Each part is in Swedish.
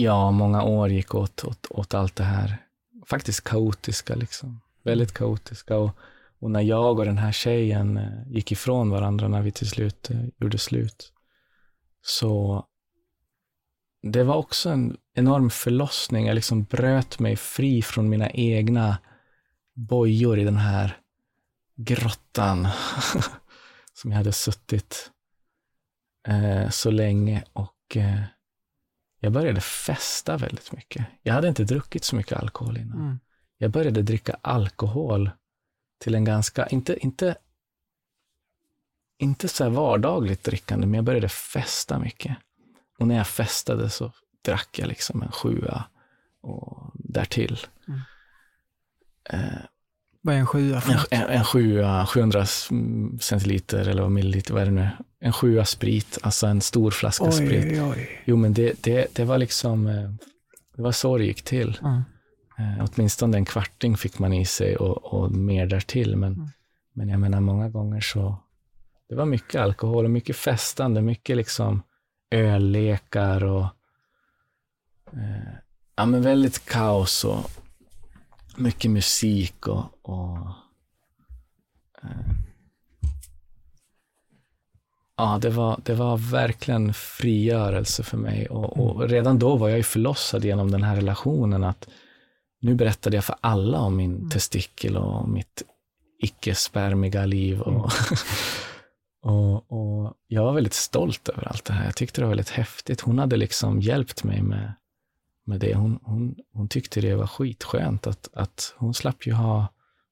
ja, många år gick åt, åt, åt allt det här faktiskt kaotiska. Liksom. Väldigt kaotiska. Och, och när jag och den här tjejen eh, gick ifrån varandra när vi till slut eh, gjorde slut, så det var också en enorm förlossning. Jag liksom bröt mig fri från mina egna bojor i den här grottan som jag hade suttit eh, så länge och eh, jag började festa väldigt mycket. Jag hade inte druckit så mycket alkohol innan. Mm. Jag började dricka alkohol till en ganska, inte, inte, inte så vardagligt drickande, men jag började festa mycket. Och när jag festade så drack jag liksom en sjua och därtill. Mm. Eh, vad är en sjua en, en, sjua, 700 centiliter eller milliliter, vad är det nu? En sjua sprit, alltså en stor flaska oj, sprit. Oj, oj. Jo, men det, det, det var liksom, eh, det var så det gick till. Mm. Eh, åtminstone en kvarting fick man i sig och, och mer därtill. Men, mm. men jag menar, många gånger så, det var mycket alkohol och mycket festande, mycket liksom öllekar och eh, ja, men väldigt kaos och, mycket musik och, och eh, ja, det var, det var verkligen frigörelse för mig. Och, och, mm. redan då var jag ju förlossad genom den här relationen. att Nu berättade jag för alla om min mm. testikel och mitt icke-spermiga liv. Och, mm. och, och, jag var väldigt stolt över allt det här. Jag tyckte det var väldigt häftigt. Hon hade liksom hjälpt mig med med det. Hon, hon, hon tyckte det var skitskönt att, att hon slapp ju ha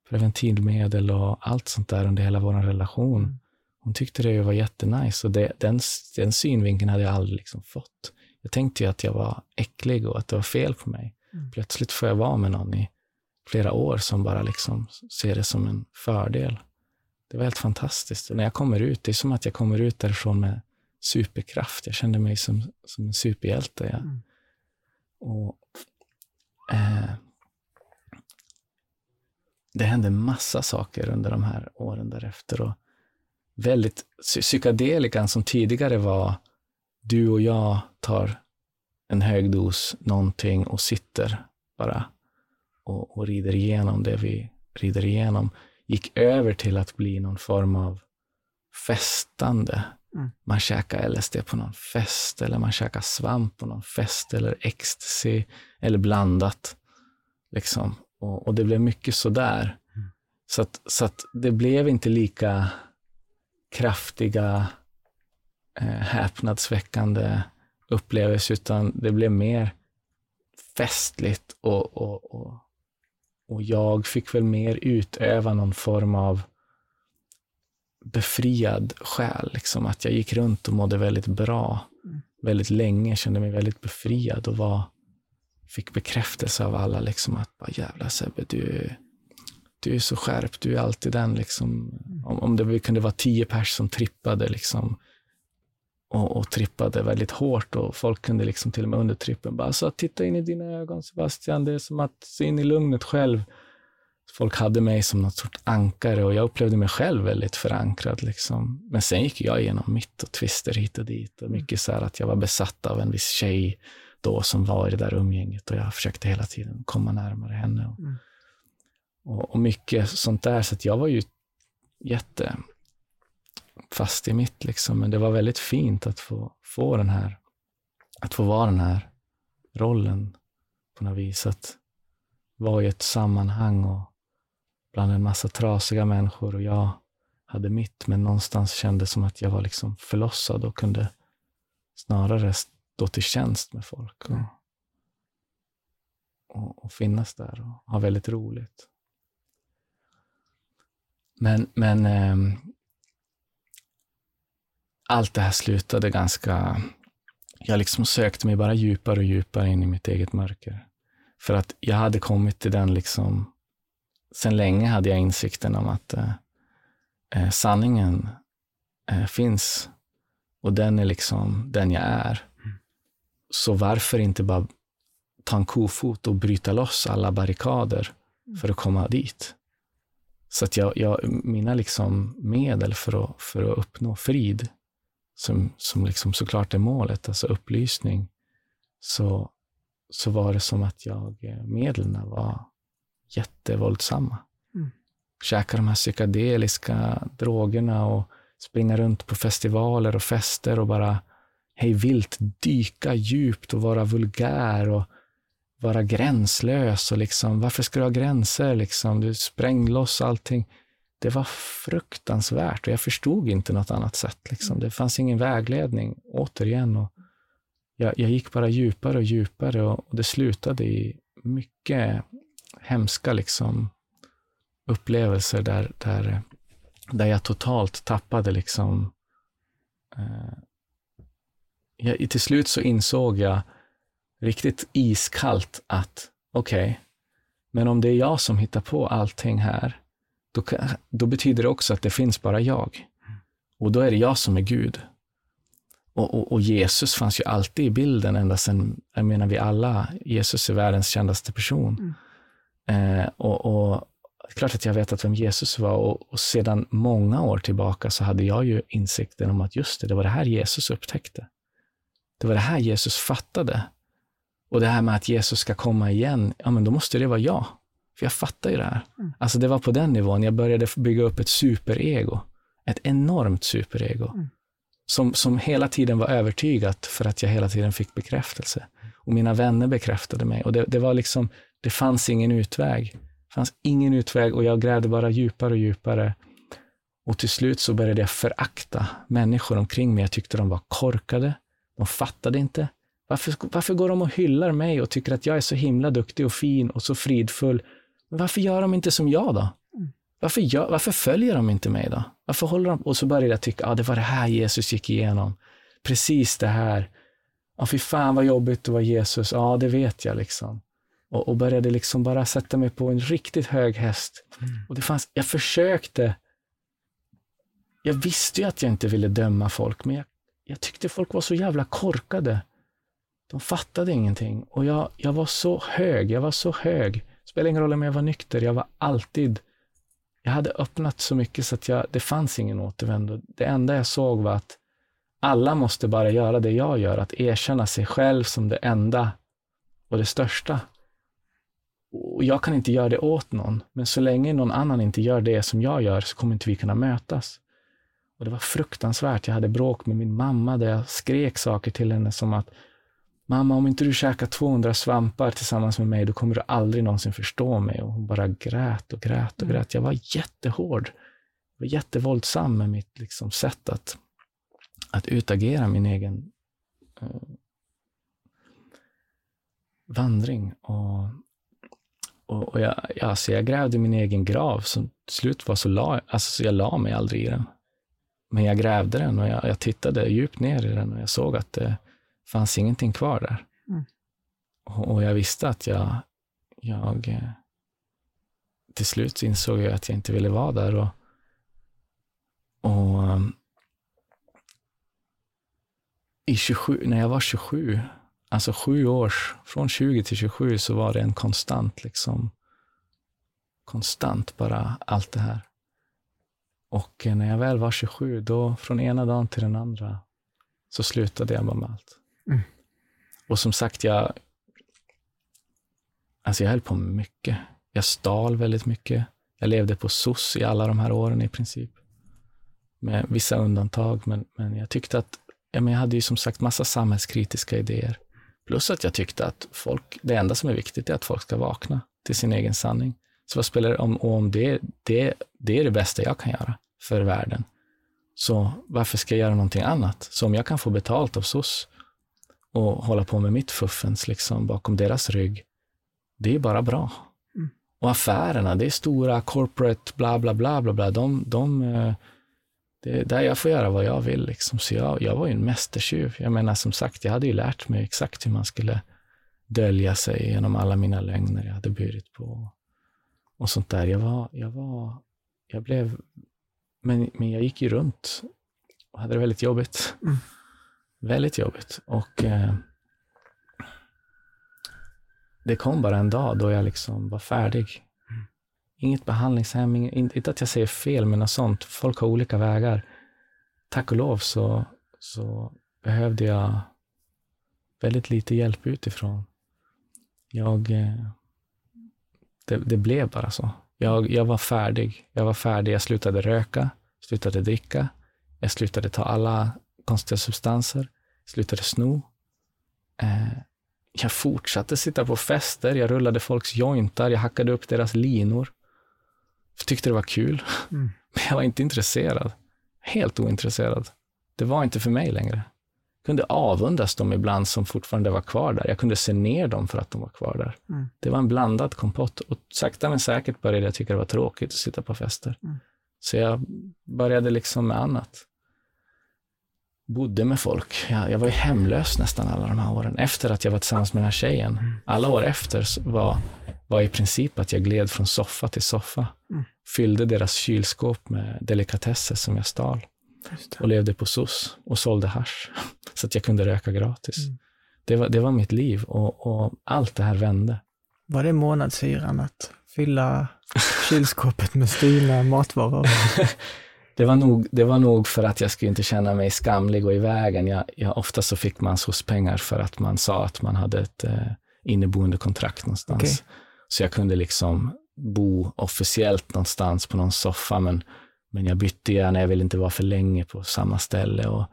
preventivmedel och allt sånt där under hela vår relation. Mm. Hon tyckte det var jättenice och det, den, den synvinkeln hade jag aldrig liksom fått. Jag tänkte ju att jag var äcklig och att det var fel på mig. Mm. Plötsligt får jag vara med någon i flera år som bara liksom ser det som en fördel. Det var helt fantastiskt. Och när jag kommer ut, det är som att jag kommer ut därifrån med superkraft. Jag kände mig som, som en superhjälte. Jag, mm. Och, eh, det hände massa saker under de här åren därefter. Och väldigt, psykedelikan som tidigare var du och jag tar en hög dos någonting och sitter bara och, och rider igenom det vi rider igenom, gick över till att bli någon form av festande Mm. Man käkar LSD på någon fest eller man käkar svamp på någon fest eller ecstasy eller blandat. Liksom. Och, och det blev mycket sådär. Mm. Så, att, så att det blev inte lika kraftiga, eh, häpnadsväckande upplevelser, utan det blev mer festligt och, och, och, och jag fick väl mer utöva någon form av befriad själ. Liksom. Att jag gick runt och mådde väldigt bra mm. väldigt länge, kände mig väldigt befriad och var, fick bekräftelse av alla. Liksom, att bara, jävla Sebbe, du, du är så skärpt, du är alltid den. Liksom. Mm. Om, om det kunde vara tio pers som trippade liksom, och, och, trippade väldigt hårt och folk kunde liksom till och med under trippen bara, så titta in i dina ögon Sebastian, det är som att se in i lugnet själv folk hade mig som något sorts ankare och jag upplevde mig själv väldigt förankrad. Liksom. Men sen gick jag igenom mitt och twister hit och dit och mycket så här att jag var besatt av en viss tjej då som var i det där umgänget och jag försökte hela tiden komma närmare henne. Och, mm. och, och, mycket sånt där, så att jag var ju jätte fast i mitt liksom. Men det var väldigt fint att få, få den här, att få vara den här rollen på något vis. Att vara i ett sammanhang och bland en massa trasiga människor och jag hade mitt, men någonstans kändes som att jag var liksom förlossad och kunde snarare stå till tjänst med folk och, och, och finnas där och ha väldigt roligt. Men, men eh, allt det här slutade ganska... Jag liksom sökte mig bara djupare och djupare in i mitt eget mörker. För att jag hade kommit till den liksom sen länge hade jag insikten om att eh, eh, sanningen eh, finns och den är liksom den jag är. Mm. Så varför inte bara ta en kofot och bryta loss alla barrikader mm. för att komma dit? Så att jag, jag, mina liksom medel för att, för att uppnå frid, som, som liksom såklart är målet, alltså upplysning, så så var det som att jag, eh, medlen var jättevåldsamma. Mm. Käka de här psykedeliska drogerna och springa runt på festivaler och fester och bara hej vilt dyka djupt och vara vulgär och vara gränslös. Och liksom, varför ska du ha gränser? Liksom? Du spräng loss allting. Det var fruktansvärt och jag förstod inte något annat sätt. Liksom. Mm. Det fanns ingen vägledning, återigen. Och jag, jag gick bara djupare och djupare och, och det slutade i mycket hemska liksom, upplevelser där, där, där jag totalt tappade liksom... Eh, jag, till slut så insåg jag riktigt iskallt att okej, okay, men om det är jag som hittar på allting här, då, då betyder det också att det finns bara jag. Och då är det jag som är Gud. Och, och, och, Jesus fanns ju alltid i bilden ända sedan, jag menar vi alla, Jesus är världens kändaste person. Mm. Eh, och, och klart att jag vet att vem Jesus var och, och, sedan många år tillbaka så hade jag ju insikten om att just det, det var det här Jesus upptäckte. Det var det här Jesus fattade. Och det här med att Jesus ska komma igen, ja men då måste det vara jag. För jag fattar ju det här. Mm. Alltså det var på den nivån jag började bygga upp ett superego. Ett enormt superego. Mm. Som, som hela tiden var övertygat för att jag hela tiden fick bekräftelse. Och mina vänner bekräftade mig. Och det, det var liksom, det fanns ingen utväg. Det fanns ingen utväg och jag grävde bara djupare och djupare. Och till slut så började jag förakta människor omkring mig. Jag tyckte de var korkade. De fattade inte. Varför, varför går de och hyllar mig och tycker att jag är så himla duktig och fin och så fridfull? Men varför gör de inte som jag då? Varför, gör, varför följer de inte mig då? Varför håller de... Och så började jag tycka, ja, ah, det var det här Jesus gick igenom. Precis det här. Ja, fy fan vad jobbigt det var Jesus. Ja, det vet jag liksom. Och, och började liksom bara sätta mig på en riktigt hög häst. Mm. Och det fanns, jag försökte. Jag visste ju att jag inte ville döma folk, men jag, jag tyckte folk var så jävla korkade. De fattade ingenting. Och jag, jag var så hög, jag var så hög. Spelar ingen roll om jag var nykter, jag var alltid... Jag hade öppnat så mycket så att jag, det fanns ingen återvändo. Det enda jag såg var att alla måste bara göra det jag gör, att erkänna sig själv som det enda och det största. Och jag kan inte göra det åt någon, men så länge någon annan inte gör det som jag gör så kommer inte vi kunna mötas. Och Det var fruktansvärt. Jag hade bråk med min mamma där jag skrek saker till henne som att Mamma, om inte du käkar 200 svampar tillsammans med mig, då kommer du aldrig någonsin förstå mig. Och hon bara grät och grät och mm. grät. Jag var jättehård. Jag var jättevåldsam med mitt liksom, sätt att, att utagera min egen uh, vandring. Och, och, och jag, alltså jag grävde min egen grav, som till slut var så la, alltså, så jag la mig aldrig i den. Men jag grävde den och jag, jag tittade djupt ner i den och jag såg att det, fanns ingenting kvar där. Mm. Och, och, jag visste att jag, jag eh, till slut insåg jag att jag inte ville vara där. Och, och um, i 27, när jag var 27, alltså sju års, från 20 till 27 så var det en konstant, liksom, konstant bara allt det här. Och eh, när jag väl var 27, då från ena dagen till den andra så slutade jag bara med allt. Mm. Och som sagt, jag, alltså jag höll på med mycket. Jag stal väldigt mycket. Jag levde på SOS i alla de här åren i princip. Med vissa undantag, men, men jag tyckte att, ja, men jag hade ju som sagt massa samhällskritiska idéer. Plus att jag tyckte att folk, det enda som är viktigt är att folk ska vakna till sin egen sanning. Så vad spelar det om, om det, det, det är det bästa jag kan göra för världen. Så varför ska jag göra någonting annat? Så om jag kan få betalt av SOS och hålla på med mitt fuffens liksom bakom deras rygg, det är bara bra. Mm. Och affärerna, det är stora corporate bla bla bla bla bla. De, de, eh, det är där jag får göra vad jag vill. Liksom. Så jag, jag var ju en mästertjuv. Jag menar som sagt, jag hade ju lärt mig exakt hur man skulle dölja sig genom alla mina lögner jag hade burit på. Och sånt där. Jag var, jag var, jag blev, men, men jag gick ju runt och hade det väldigt jobbigt. Mm. Väldigt jobbigt. Och eh, det kom bara en dag då jag liksom var färdig. Inget behandlingshem, inte att jag säger fel, men något sånt. Folk har olika vägar. Tack och lov så, så behövde jag väldigt lite hjälp utifrån. jag eh, det, det, blev bara så. Jag, jag var färdig. Jag var färdig. Jag slutade röka, slutade dricka, jag slutade ta alla konstiga substanser, slutade sno. Eh, jag fortsatte sitta på fester, jag rullade folks jointar, jag hackade upp deras linor. Jag tyckte det var kul. Mm. Men jag var inte intresserad. Helt ointresserad. Det var inte för mig längre. Jag kunde avundas dem ibland som fortfarande var kvar där. Jag kunde se ner dem för att de var kvar där. Mm. Det var en blandad kompott och sakta men säkert började jag tycka det var tråkigt att sitta på fester. Mm. Så jag började liksom med annat bodde med folk. Jag, jag var ju hemlös nästan alla de här åren, efter att jag var tillsammans med den här tjejen. Mm. Alla år efter var, var i princip att jag gled från soffa till soffa. Mm. Fyllde deras kylskåp med delikatesser som jag stal. Och levde på SOS och sålde hash så att jag kunde röka gratis. Mm. Det, var, det var mitt liv och, och allt det här vände. Var det månadshyran att fylla kylskåpet med stulna matvaror? det var, nog, det var nog för att jag skulle inte känna mig skamlig och i vägen. Jag, jag, ofta så fick man SOS-pengar för att man sa att man hade ett eh, inneboende kontrakt någonstans. Okay. Så jag kunde liksom bo officiellt någonstans på någon soffa, men, men jag bytte gärna. Jag ville inte vara för länge på samma ställe. Och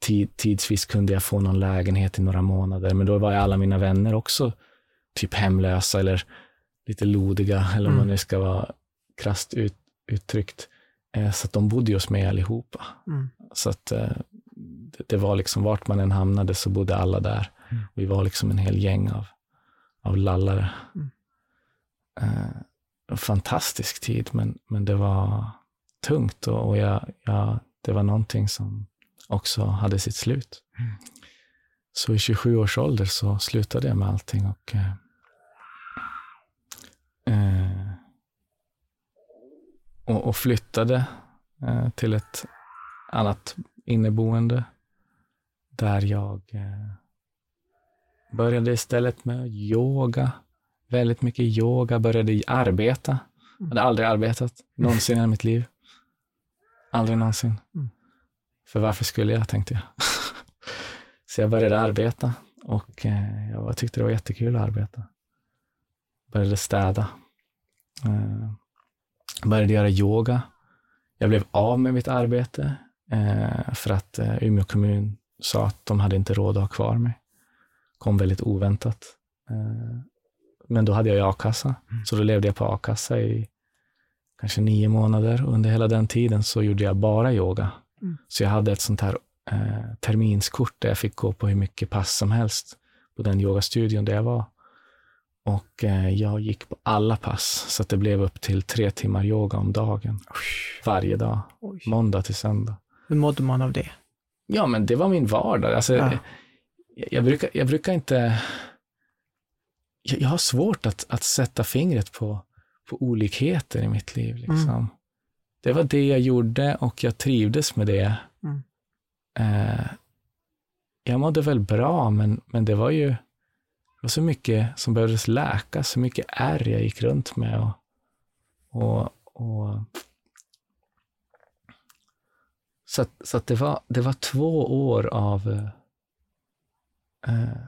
tid, tidsvis kunde jag få någon lägenhet i några månader, men då var alla mina vänner också typ hemlösa eller lite lodiga, eller om mm. man nu ska vara krasst ut, uttryckt. Eh, så att de bodde hos mig allihopa. Mm. Så att eh, det var liksom vart man än hamnade så bodde alla där. Mm. Vi var liksom en hel gäng av, av lallare. Mm. Eh, en fantastisk tid, men, men det var tungt och, och jag, jag, det var någonting som också hade sitt slut. Mm. Så i 27 års ålder så slutade jag med allting och eh, eh, och, och flyttade eh, till ett annat inneboende där jag eh, började istället med yoga, väldigt mycket yoga, började arbeta. Jag hade aldrig arbetat någonsin i mitt liv. Aldrig någonsin. Mm. För varför skulle jag, tänkte jag. Så jag började arbeta och eh, jag tyckte det var jättekul att arbeta. Började städa. Eh, började göra yoga. Jag blev av med mitt arbete eh, för att Umeå kommun sa att de hade inte råd att ha kvar mig. Kom väldigt oväntat. Men då hade jag ju a-kassa, mm. så då levde jag på a-kassa i kanske nio månader. Under hela den tiden så gjorde jag bara yoga. Mm. Så jag hade ett sånt här eh, terminskort där jag fick gå på hur mycket pass som helst på den yogastudion där jag var. Och eh, jag gick på alla pass, så att det blev upp till tre timmar yoga om dagen. Oj. Varje dag, Oj. måndag till söndag. Hur mådde man av det? Ja, men det var min vardag. Alltså, ja. jag, jag, brukar, jag brukar inte... Jag, jag, har svårt att, att sätta fingret på, på olikheter i mitt liv. Liksom. Mm. Det var det jag gjorde och jag trivdes med det. Mm. Eh, jag mådde väl bra, men, men det var ju var så mycket som behövdes läkas, så mycket ärr jag gick runt med. Och, och, och så att, så att det, var, det var två år av eh,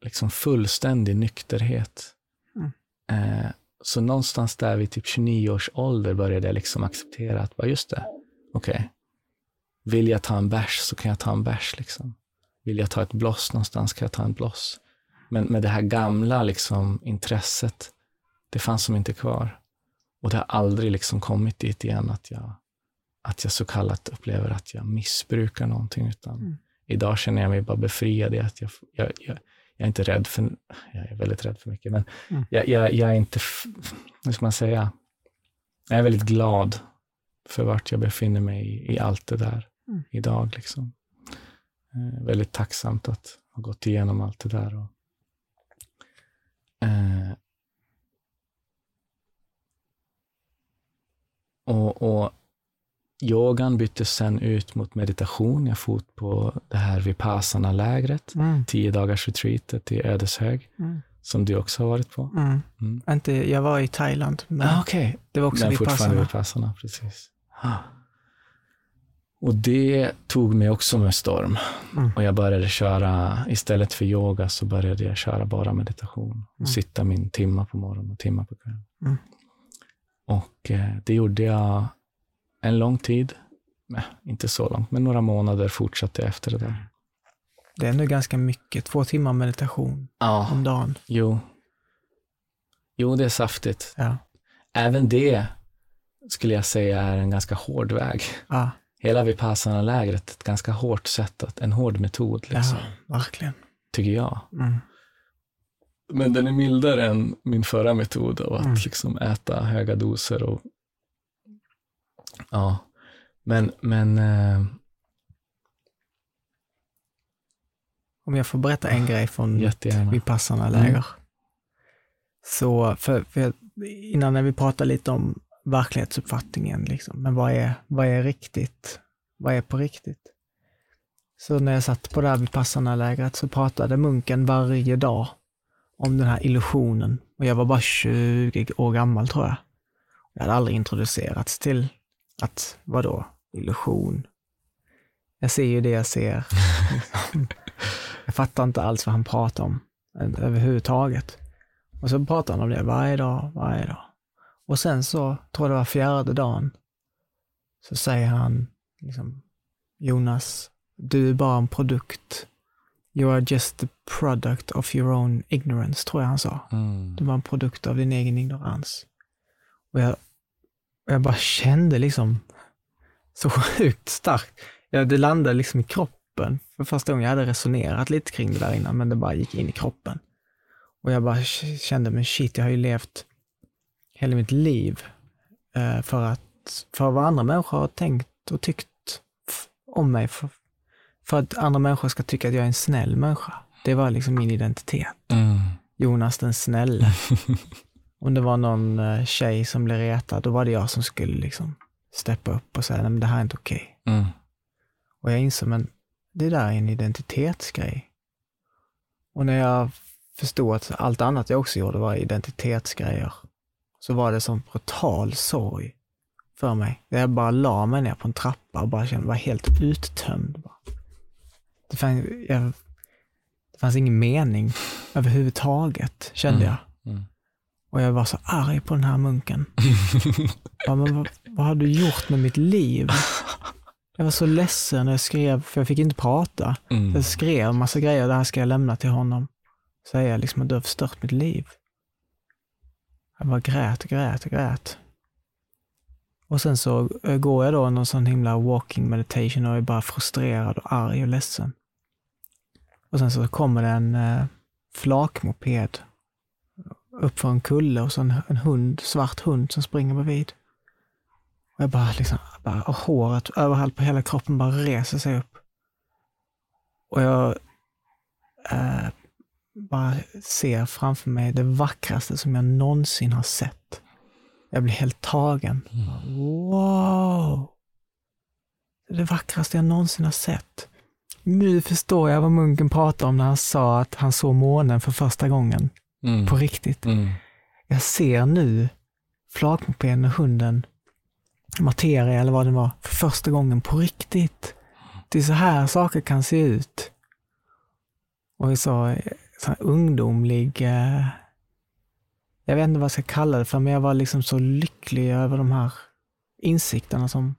liksom fullständig nykterhet. Mm. Eh, så någonstans där vid typ 29 års ålder började jag liksom acceptera att, bara just det, okej, okay. vill jag ta en bärs så kan jag ta en bärs. Liksom. Vill jag ta ett bloss någonstans kan jag ta en bloss. Men med det här gamla liksom, intresset, det fanns som inte kvar. Och det har aldrig liksom kommit dit igen att jag, att jag så kallat upplever att jag missbrukar någonting. Utan mm. idag känner jag mig bara befriad i att jag, jag, jag, jag, är inte rädd för, jag är väldigt rädd för mycket, men mm. jag, jag, jag, är inte, hur ska man säga, jag är väldigt glad för vart jag befinner mig i, i allt det där mm. idag. Liksom. Eh, väldigt tacksamt att ha gått igenom allt det där. Och, Eh, och, och yogan byttes sen ut mot meditation. Jag fot på det här Vipassana-lägret, mm. tio dagars retreatet i Ödeshög, mm. som du också har varit på. Mm. Mm. Inte, jag var i Thailand, men ah, okay. det var också men Vipassana. fortfarande Vipassana, precis. Ah. Och det tog mig också med storm. Mm. Och jag började köra, istället för yoga så började jag köra bara meditation. Och Mm. sitta min timma på morgonen och timma på kvällen. Mm. Och eh, det gjorde jag en lång tid. Nej, inte så långt, men några månader fortsatte jag efter det där. Det är nu ganska mycket. Två timmar meditation Ja, om dagen. jo. Jo, det är saftigt. Ja. Även det skulle jag säga är en ganska hård väg. Ja, Hela Vipassana-lägret ett ganska hårt sätt, att, en hård metod, liksom, ja verkligen. tycker jag. Mm. Men den är mildare än min förra metod av att Mm. liksom äta höga doser. Och, ja, men, men eh, Om jag får berätta en grej från jättegärna. Vipassana läger. Så, för, för innan när vi pratade lite om verklighetsuppfattningen, liksom, men vad är, vad är riktigt? Vad är på riktigt? Så när jag satt på det här Vipassana-lägret så pratade munken varje dag om den här illusionen. Och jag var bara 20 år gammal tror jag. Jag hade aldrig introducerats till att, vadå, illusion? Jag ser ju det jag ser. Jag fattar inte alls vad han pratar om överhuvudtaget. Och så pratar han om det varje dag, varje dag. Och sen så, tror jag det var fjärde dagen, så säger han liksom, Jonas, du är bara en produkt. You are just the product of your own ignorance, tror jag han sa. Mm. Du var en produkt av din egen ignorans. Och jag, och jag bara kände liksom så sjukt starkt. Ja, det landade liksom i kroppen. För första gången jag hade resonerat lite kring det där innan, men det bara gick in i kroppen. Och jag bara kände, men shit, jag har ju levt hela mitt liv eh, för att, för vad andra människor har tänkt och tyckt om mig. För, för att andra människor ska tycka att jag är en snäll människa. Det var liksom min identitet. Mm. Jonas den snälle. Om det var någon eh, tjej som blev retad, då var det jag som skulle liksom steppa upp och säga, nej men det här är inte okej. Mm. Och jag insåg, men det där är en identitetsgrej. Och när jag förstod att allt annat jag också gjorde var identitetsgrejer, så var det som brutal sorg för mig. Jag bara la mig ner på en trappa och bara kände, var helt uttömd. Det, fanns, jag, det fanns ingen mening överhuvudtaget, kände Mm. jag. Och jag var så arg på den här munken. Ja, men vad, vad har du gjort med mitt liv? Jag var så ledsen när jag skrev, för jag fick inte prata. Mm. Jag skrev en massa grejer, det här ska jag lämna till honom. Säga liksom att du har förstört mitt liv. Jag bara grät grät grät. Och sen så eh, går jag då någon sån himla walking meditation och är bara frustrerad och arg och ledsen. Och sen så kommer det en eh, flakmoped upp för en kulle och så en, en hund, svart hund som springer bredvid. Och jag bara liksom, bara, och håret överallt på hela kroppen bara reser sig upp. Och jag eh, bara ser framför mig det vackraste som jag någonsin har sett. Jag blir helt tagen. Wow! Det det vackraste jag någonsin har sett. Nu förstår jag vad munken pratade om när han sa att han såg månen för första gången. Mm. På riktigt. Mm. Jag ser nu flakmopeden och hunden, materia eller vad det var, för första gången på riktigt. Det är så här saker kan se ut. Och jag så, så ungdomlig, eh, jag vet inte vad jag ska kalla det för, men jag var liksom så lycklig över de här insikterna som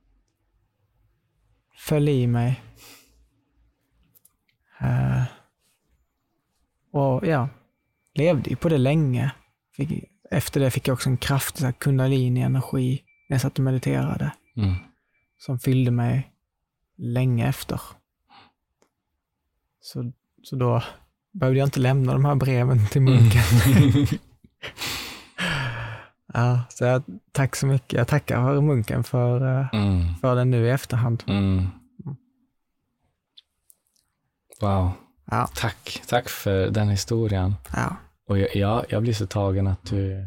föll i mig. Eh, och ja, levde ju på det länge. Fick, efter det fick jag också en kraftig kundalini-energi när jag satt och mediterade, Mm. som fyllde mig länge efter. Så, så då behövde jag inte lämna de här breven till munken. ja, så jag, tack så mycket. Jag tackar för munken för, eh, Mm. för den nu i efterhand. Mm. Wow. Ja, Tack. Tack för den historien. ja, Och jag, jag, jag blir så tagen att du,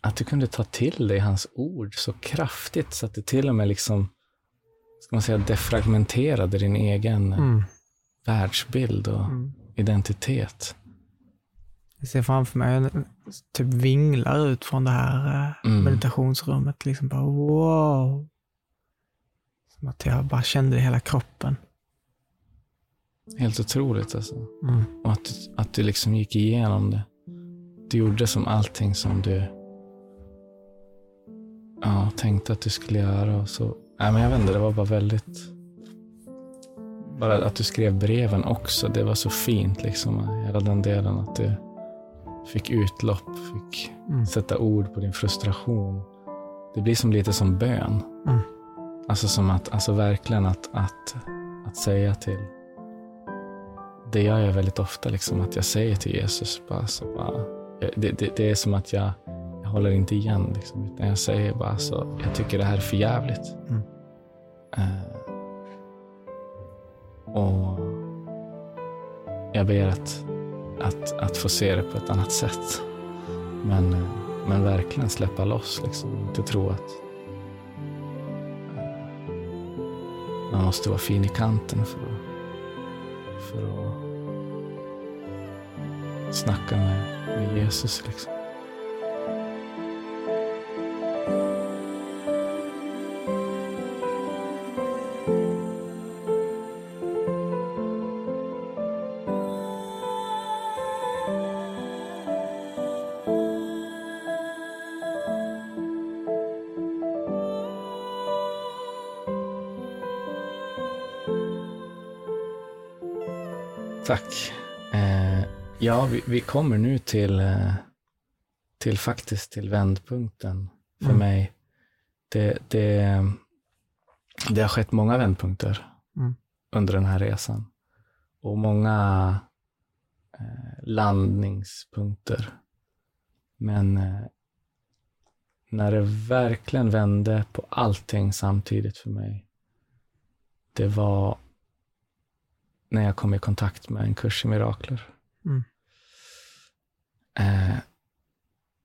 att du kunde ta till dig hans ord så kraftigt så att det till och med liksom, ska man säga, defragmenterade din egen mm, världsbild och mm. identitet. Jag ser framför mig jag typ vinglar ut från det här eh, Mm. meditationsrummet. Liksom bara wow. Som att jag bara kände det i hela kroppen. Helt otroligt alltså. Mm. Och att, att du liksom gick igenom det. Du gjorde som allting som du ja, tänkte att du skulle göra. Och så. Nej, men jag vet inte, det var bara väldigt... Bara att du skrev breven också, det var så fint. Liksom, hela den delen. Att du fick utlopp, fick Mm. sätta ord på din frustration. Det blir som lite som bön. Mm. Alltså som att, alltså verkligen att, att, att säga till det gör jag väldigt ofta, liksom, att jag säger till Jesus, bara, så bara, det, det, det är som att jag, jag håller inte igen, liksom, utan jag säger bara så, jag tycker det här är för jävligt. Mm. Eh, och jag ber att, att, att få se det på ett annat sätt. Men, men verkligen släppa loss, liksom, inte tro att eh, man måste vara fin i kanten för att för att snacka med, med Jesus. Liksom. Tack. Ja, vi, vi kommer nu till, eh, till faktiskt till vändpunkten för Mm. mig. Det, det, det har skett många vändpunkter Mm. under den här resan. Och många eh, landningspunkter. Men eh, när det verkligen vände på allting samtidigt för mig, det var när jag kom i kontakt med en kurs i mirakler. Eh,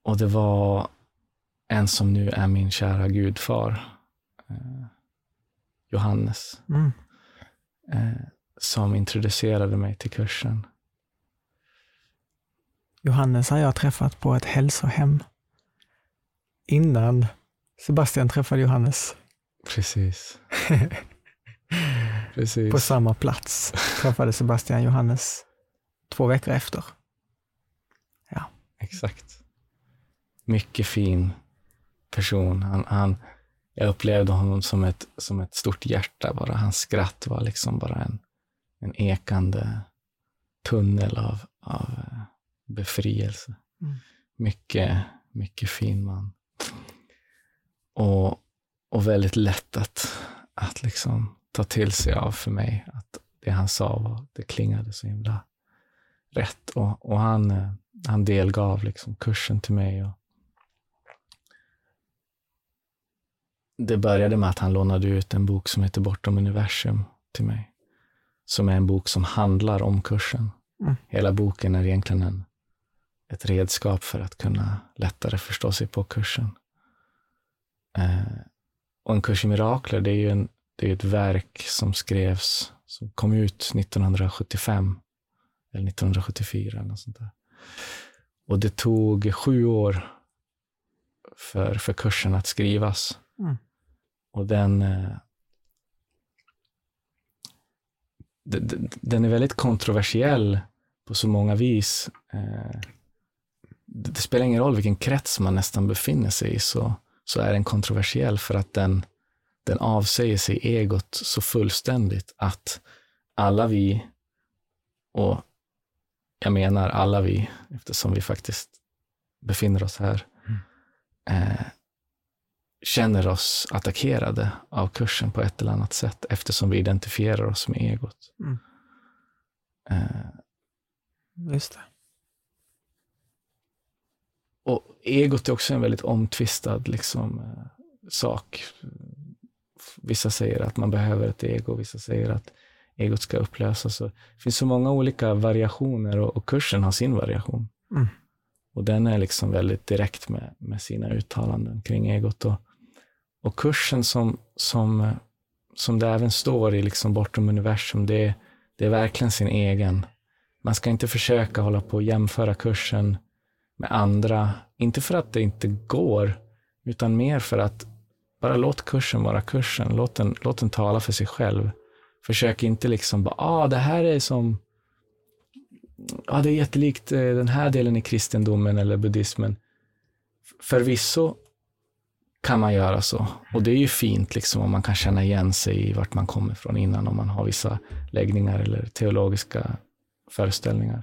och det var en som nu är min kära gudfar, eh, Johannes, Mm. eh, som introducerade mig till kursen. Johannes har jag träffat på ett hälsohem. Innan Sebastian träffade Johannes. Precis. Precis. På samma plats träffade Sebastian Johannes två veckor efter. Exakt. Mycket fin person. Han, han, jag upplevde honom som ett, som ett stort hjärta bara. Hans skratt var liksom bara en, en ekande tunnel av, av eh, befrielse. Mm. Mycket, mycket fin man. Och, och väldigt lätt att, att liksom ta till sig av för mig. Att det han sa var, det klingade så himla rätt. Och, och han, eh, han delgav liksom kursen till mig. Och det började med att han lånade ut en bok som heter Bortom universum till mig. Som är en bok som handlar om kursen. Mm. Hela boken är egentligen en, ett redskap för att kunna lättare förstå sig på kursen. Eh, och en kurs i mirakler, det är ju en, det är ett verk som skrevs, som kom ut 1975 eller 1974 eller något sånt där. Och det tog sju år för, för kursen att skrivas. Mm. Och den, eh, d- d- den är väldigt kontroversiell på så många vis. Eh, det det spelar ingen roll vilken krets man nästan befinner sig i, så, så är den kontroversiell för att den, den avsäger sig egot så fullständigt att alla vi, och jag menar alla vi, eftersom vi faktiskt befinner oss här, eh, känner oss attackerade av kursen på ett eller annat sätt eftersom vi identifierar oss med egot. Mm. Eh, Just det. och egot är också en väldigt omtvistad liksom, eh, sak. Vissa säger att man behöver ett ego, vissa säger att egot ska upplösas. Det finns så många olika variationer och, och kursen har sin variation. Mm. Och den är liksom väldigt direkt med, med sina uttalanden kring egot. Och, och kursen som, som, som det även står i liksom Bortom universum, det, det är verkligen sin egen. Man ska inte försöka hålla på och jämföra kursen med andra. Inte för att det inte går, utan mer för att Bara låt kursen vara kursen. Låt den, låt den tala för sig själv. Försök inte liksom bara, ah, det här är som, ja, ah, det är jättelikt eh, den här delen i kristendomen eller buddhismen. Förvisso kan man göra så. Och det är ju fint liksom om man kan känna igen sig i vart man kommer ifrån innan, om man har vissa läggningar eller teologiska föreställningar.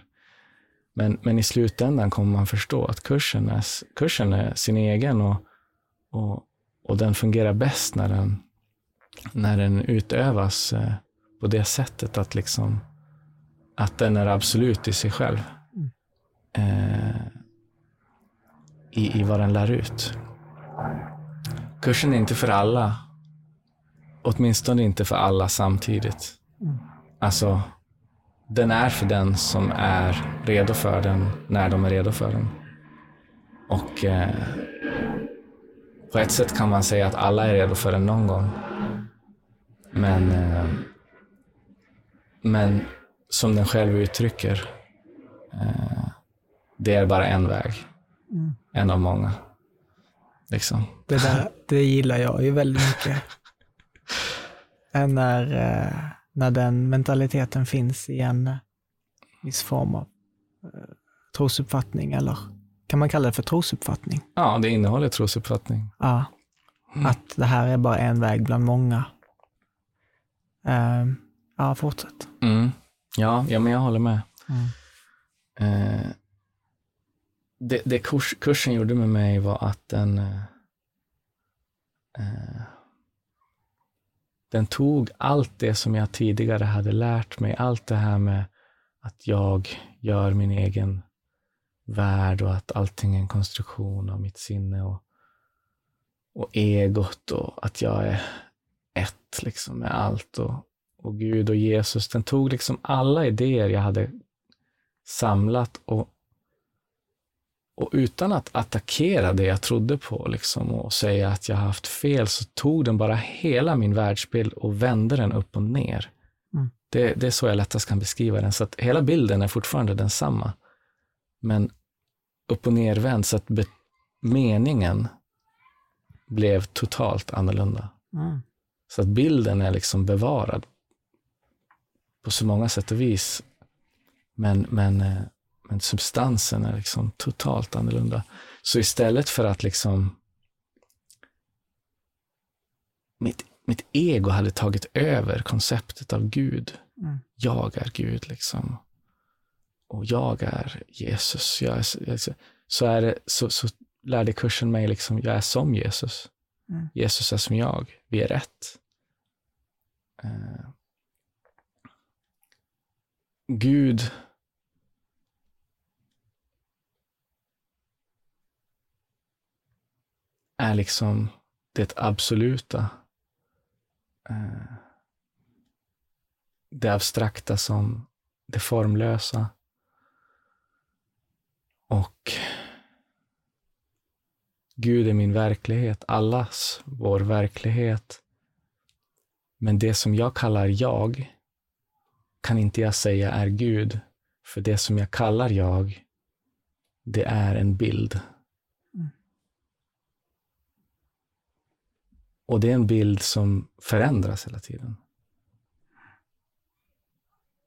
Men, men i slutändan kommer man förstå att kursen är, kursen är sin egen och, och, och den fungerar bäst när den, när den utövas eh, på det sättet att, liksom, att den är absolut i sig själv. Eh, i, I vad den lär ut. Kursen är inte för alla. Åtminstone inte för alla samtidigt. Alltså, den är för den som är redo för den när de är redo för den. Och eh, på ett sätt kan man säga att alla är redo för den någon gång. Men, eh, men som den själv uttrycker, eh, det är bara en väg. Mm. En av många. Liksom. Det, där, det gillar jag ju väldigt mycket. när, eh, när den mentaliteten finns i en viss form av eh, trosuppfattning, eller kan man kalla det för trosuppfattning? Ja, det innehåller trosuppfattning. Ja, mm. att det här är bara en väg bland många. Uh, ja, fortsätt. Mm. Ja, ja, men jag håller med. Mm. Uh, det, det kurs, kursen gjorde med mig var att den uh, den tog allt det som jag tidigare hade lärt mig, allt det här med att jag gör min egen värld och att allting är en konstruktion av mitt sinne och, och egot och att jag är ett liksom med allt och, och Gud och Jesus. Den tog liksom alla idéer jag hade samlat och, och utan att attackera det jag trodde på liksom, och säga att jag haft fel, så tog den bara hela min världsbild och vände den upp och ner. Mm. Det, det är så jag lättast kan beskriva den. Så att hela bilden är fortfarande densamma. Men upp och nervänd så att meningen blev totalt annorlunda. Mm. Så att bilden är liksom bevarad på så många sätt och vis. Men, men, eh, men substansen är liksom totalt annorlunda. Så istället för att liksom mitt, mitt ego hade tagit över konceptet av Gud. Mm. Jag är Gud liksom och jag är Jesus. Jag är, så, är det, så, så lärde kursen mig liksom, jag är som Jesus. Mm. Jesus är som jag. Vi är rätt. Uh, Gud är liksom det absoluta. Eh, det abstrakta som det formlösa. Och Gud är min verklighet, allas vår verklighet. Men det som jag kallar jag kan inte jag säga är Gud, för det som jag kallar jag, det är en bild. Mm. Och det är en bild som förändras hela tiden.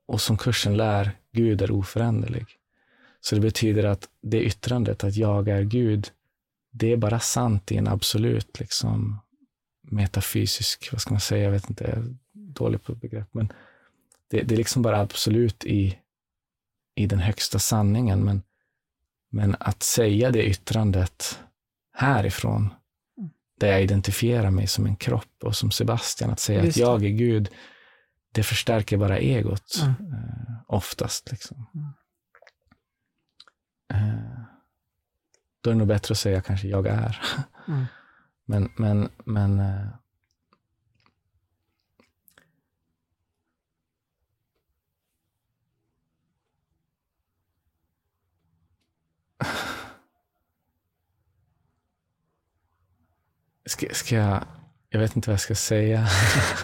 Och som kursen lär, Gud är oföränderlig. Så det betyder att det yttrandet, att jag är Gud, det är bara sant i en absolut liksom, metafysisk, vad ska man säga, jag vet inte, jag är dålig på begrepp, men det, det är liksom bara absolut i, i den högsta sanningen. Men, men att säga det yttrandet härifrån, där jag identifierar mig som en kropp och som Sebastian, att säga att jag är Gud, det förstärker bara egot mm. eh, oftast. Liksom. Mm. Eh, då är det nog bättre att säga kanske jag är. Mm. men, men, men eh, Ska, ska jag... Jag vet inte vad jag ska säga.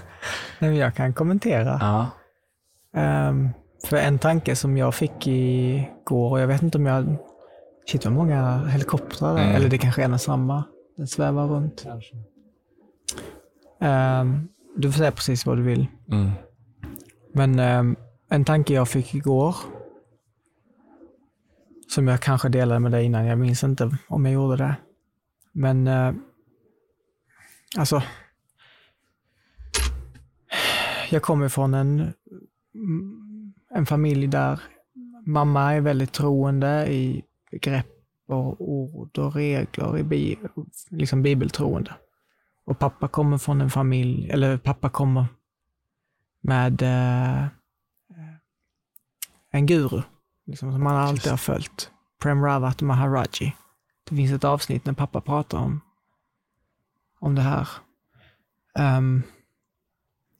Nej, jag kan kommentera. Ja. Um, för en tanke som jag fick igår, och jag vet inte om jag... Shit vad många helikoptrar mm. eller det kanske är en och samma. Den svävar runt. Um, du får säga precis vad du vill. Mm. Men um, en tanke jag fick igår, som jag kanske delade med dig innan, jag minns inte om jag gjorde det. Men uh, alltså, jag kommer från en, en familj där mamma är väldigt troende i begrepp och ord och regler i bi, liksom bibeltroende. Och pappa kommer från en familj, eller pappa kommer med eh, en guru, liksom, som han alltid har följt. Prem Rawat Maharaji. Det finns ett avsnitt när pappa pratar om, om det här. Um,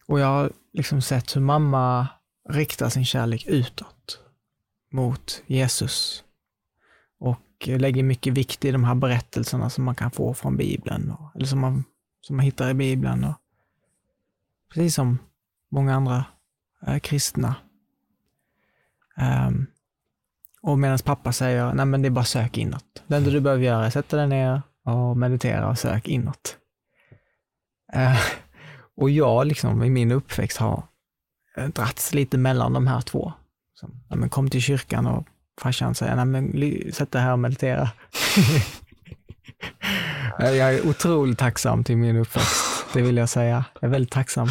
och jag har liksom sett hur mamma riktar sin kärlek utåt mot Jesus och lägger mycket vikt i de här berättelserna som man kan få från Bibeln, eller som man, som man hittar i Bibeln. Och, precis som många andra eh, kristna. Um, och medan pappa säger, nej men det är bara sök inåt. Det enda du behöver göra är att sätta dig ner och meditera och sök inåt. Uh, och jag liksom i min uppväxt har eh, dragits lite mellan de här två. Så, ja, men kom till kyrkan och farsan säger, nej men sätt dig här och meditera. jag är otroligt tacksam till min uppväxt, det vill jag säga. Jag är väldigt tacksam.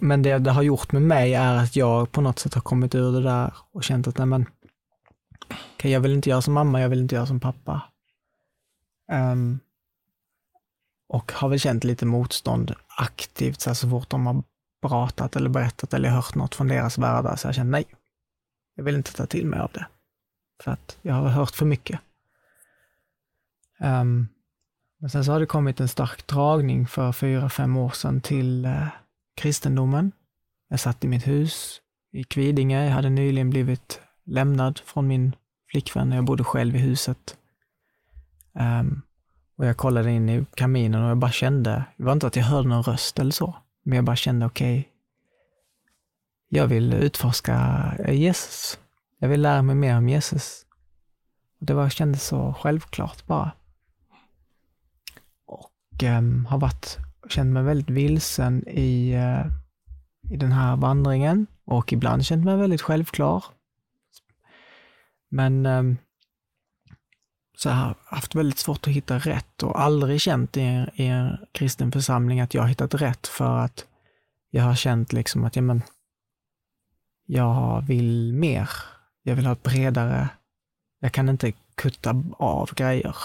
Men det det har gjort med mig är att jag på något sätt har kommit ur det där och känt att nej men, okay, jag vill inte göra som mamma, jag vill inte göra som pappa. Um, och har väl känt lite motstånd aktivt så, här så fort de har pratat eller berättat eller hört något från deras världar så jag känner nej, jag vill inte ta till mig av det. För att jag har hört för mycket. Um, men sen så har det kommit en stark dragning för fyra, fem år sedan till uh, kristendomen. Jag satt i mitt hus i Kvidinge. Jag hade nyligen blivit lämnad från min flickvän. Jag bodde själv i huset. Um, och jag kollade in i kaminen och jag bara kände, det var inte att jag hörde någon röst eller så, men jag bara kände okej, okay, jag vill utforska Jesus. Jag vill lära mig mer om Jesus. Det var, kändes så självklart bara. Och eh, har varit, känt mig väldigt vilsen i, eh, i den här vandringen och ibland känt mig väldigt självklar. Men eh, så jag har haft väldigt svårt att hitta rätt och aldrig känt i en, i en kristen församling att jag har hittat rätt för att jag har känt liksom att ja, men, jag vill mer. Jag vill ha ett bredare, jag kan inte kutta av grejer.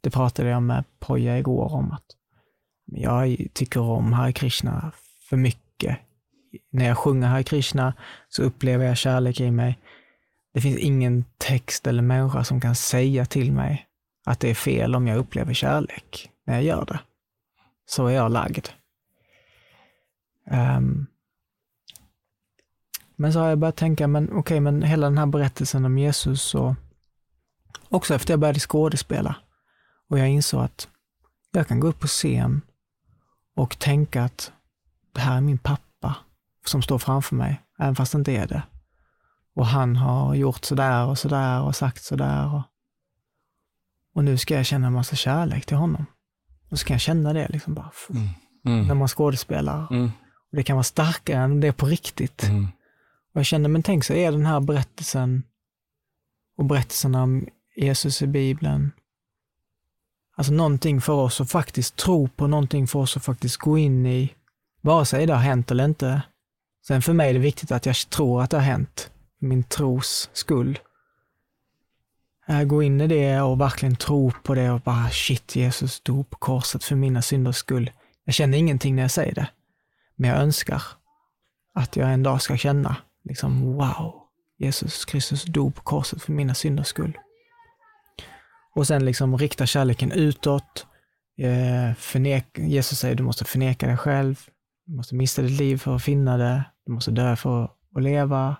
Det pratade jag med Poja igår om att jag tycker om Hare Krishna för mycket. När jag sjunger Hare Krishna så upplever jag kärlek i mig. Det finns ingen text eller människa som kan säga till mig att det är fel om jag upplever kärlek när jag gör det. Så är jag lagd. Um, men så har jag börjat tänka, men okej, okay, men hela den här berättelsen om Jesus och också efter jag började skådespela och jag insåg att jag kan gå upp på scen och tänka att det här är min pappa som står framför mig, även fast det inte är det. Och han har gjort sådär och sådär och sagt sådär. Och, och nu ska jag känna en massa kärlek till honom. Och så kan jag känna det liksom bara, mm. Mm. när man skådespelar. Mm. Och det kan vara starkare än det på riktigt. Mm. Och jag kände, men tänk så är den här berättelsen och berättelsen om Jesus i Bibeln, alltså någonting för oss att faktiskt tro på, någonting för oss att faktiskt gå in i, vare sig det har hänt eller inte. Sen för mig är det viktigt att jag tror att det har hänt, min tros skull. Äh, gå in i det och verkligen tro på det och bara shit, Jesus dog på korset för mina synders skull. Jag känner ingenting när jag säger det, men jag önskar att jag en dag ska känna liksom wow, Jesus Kristus dog på korset för mina synders skull. Och sen liksom rikta kärleken utåt. Eh, Jesus säger du måste förneka dig själv. Du måste mista ditt liv för att finna det. Du måste dö för att leva.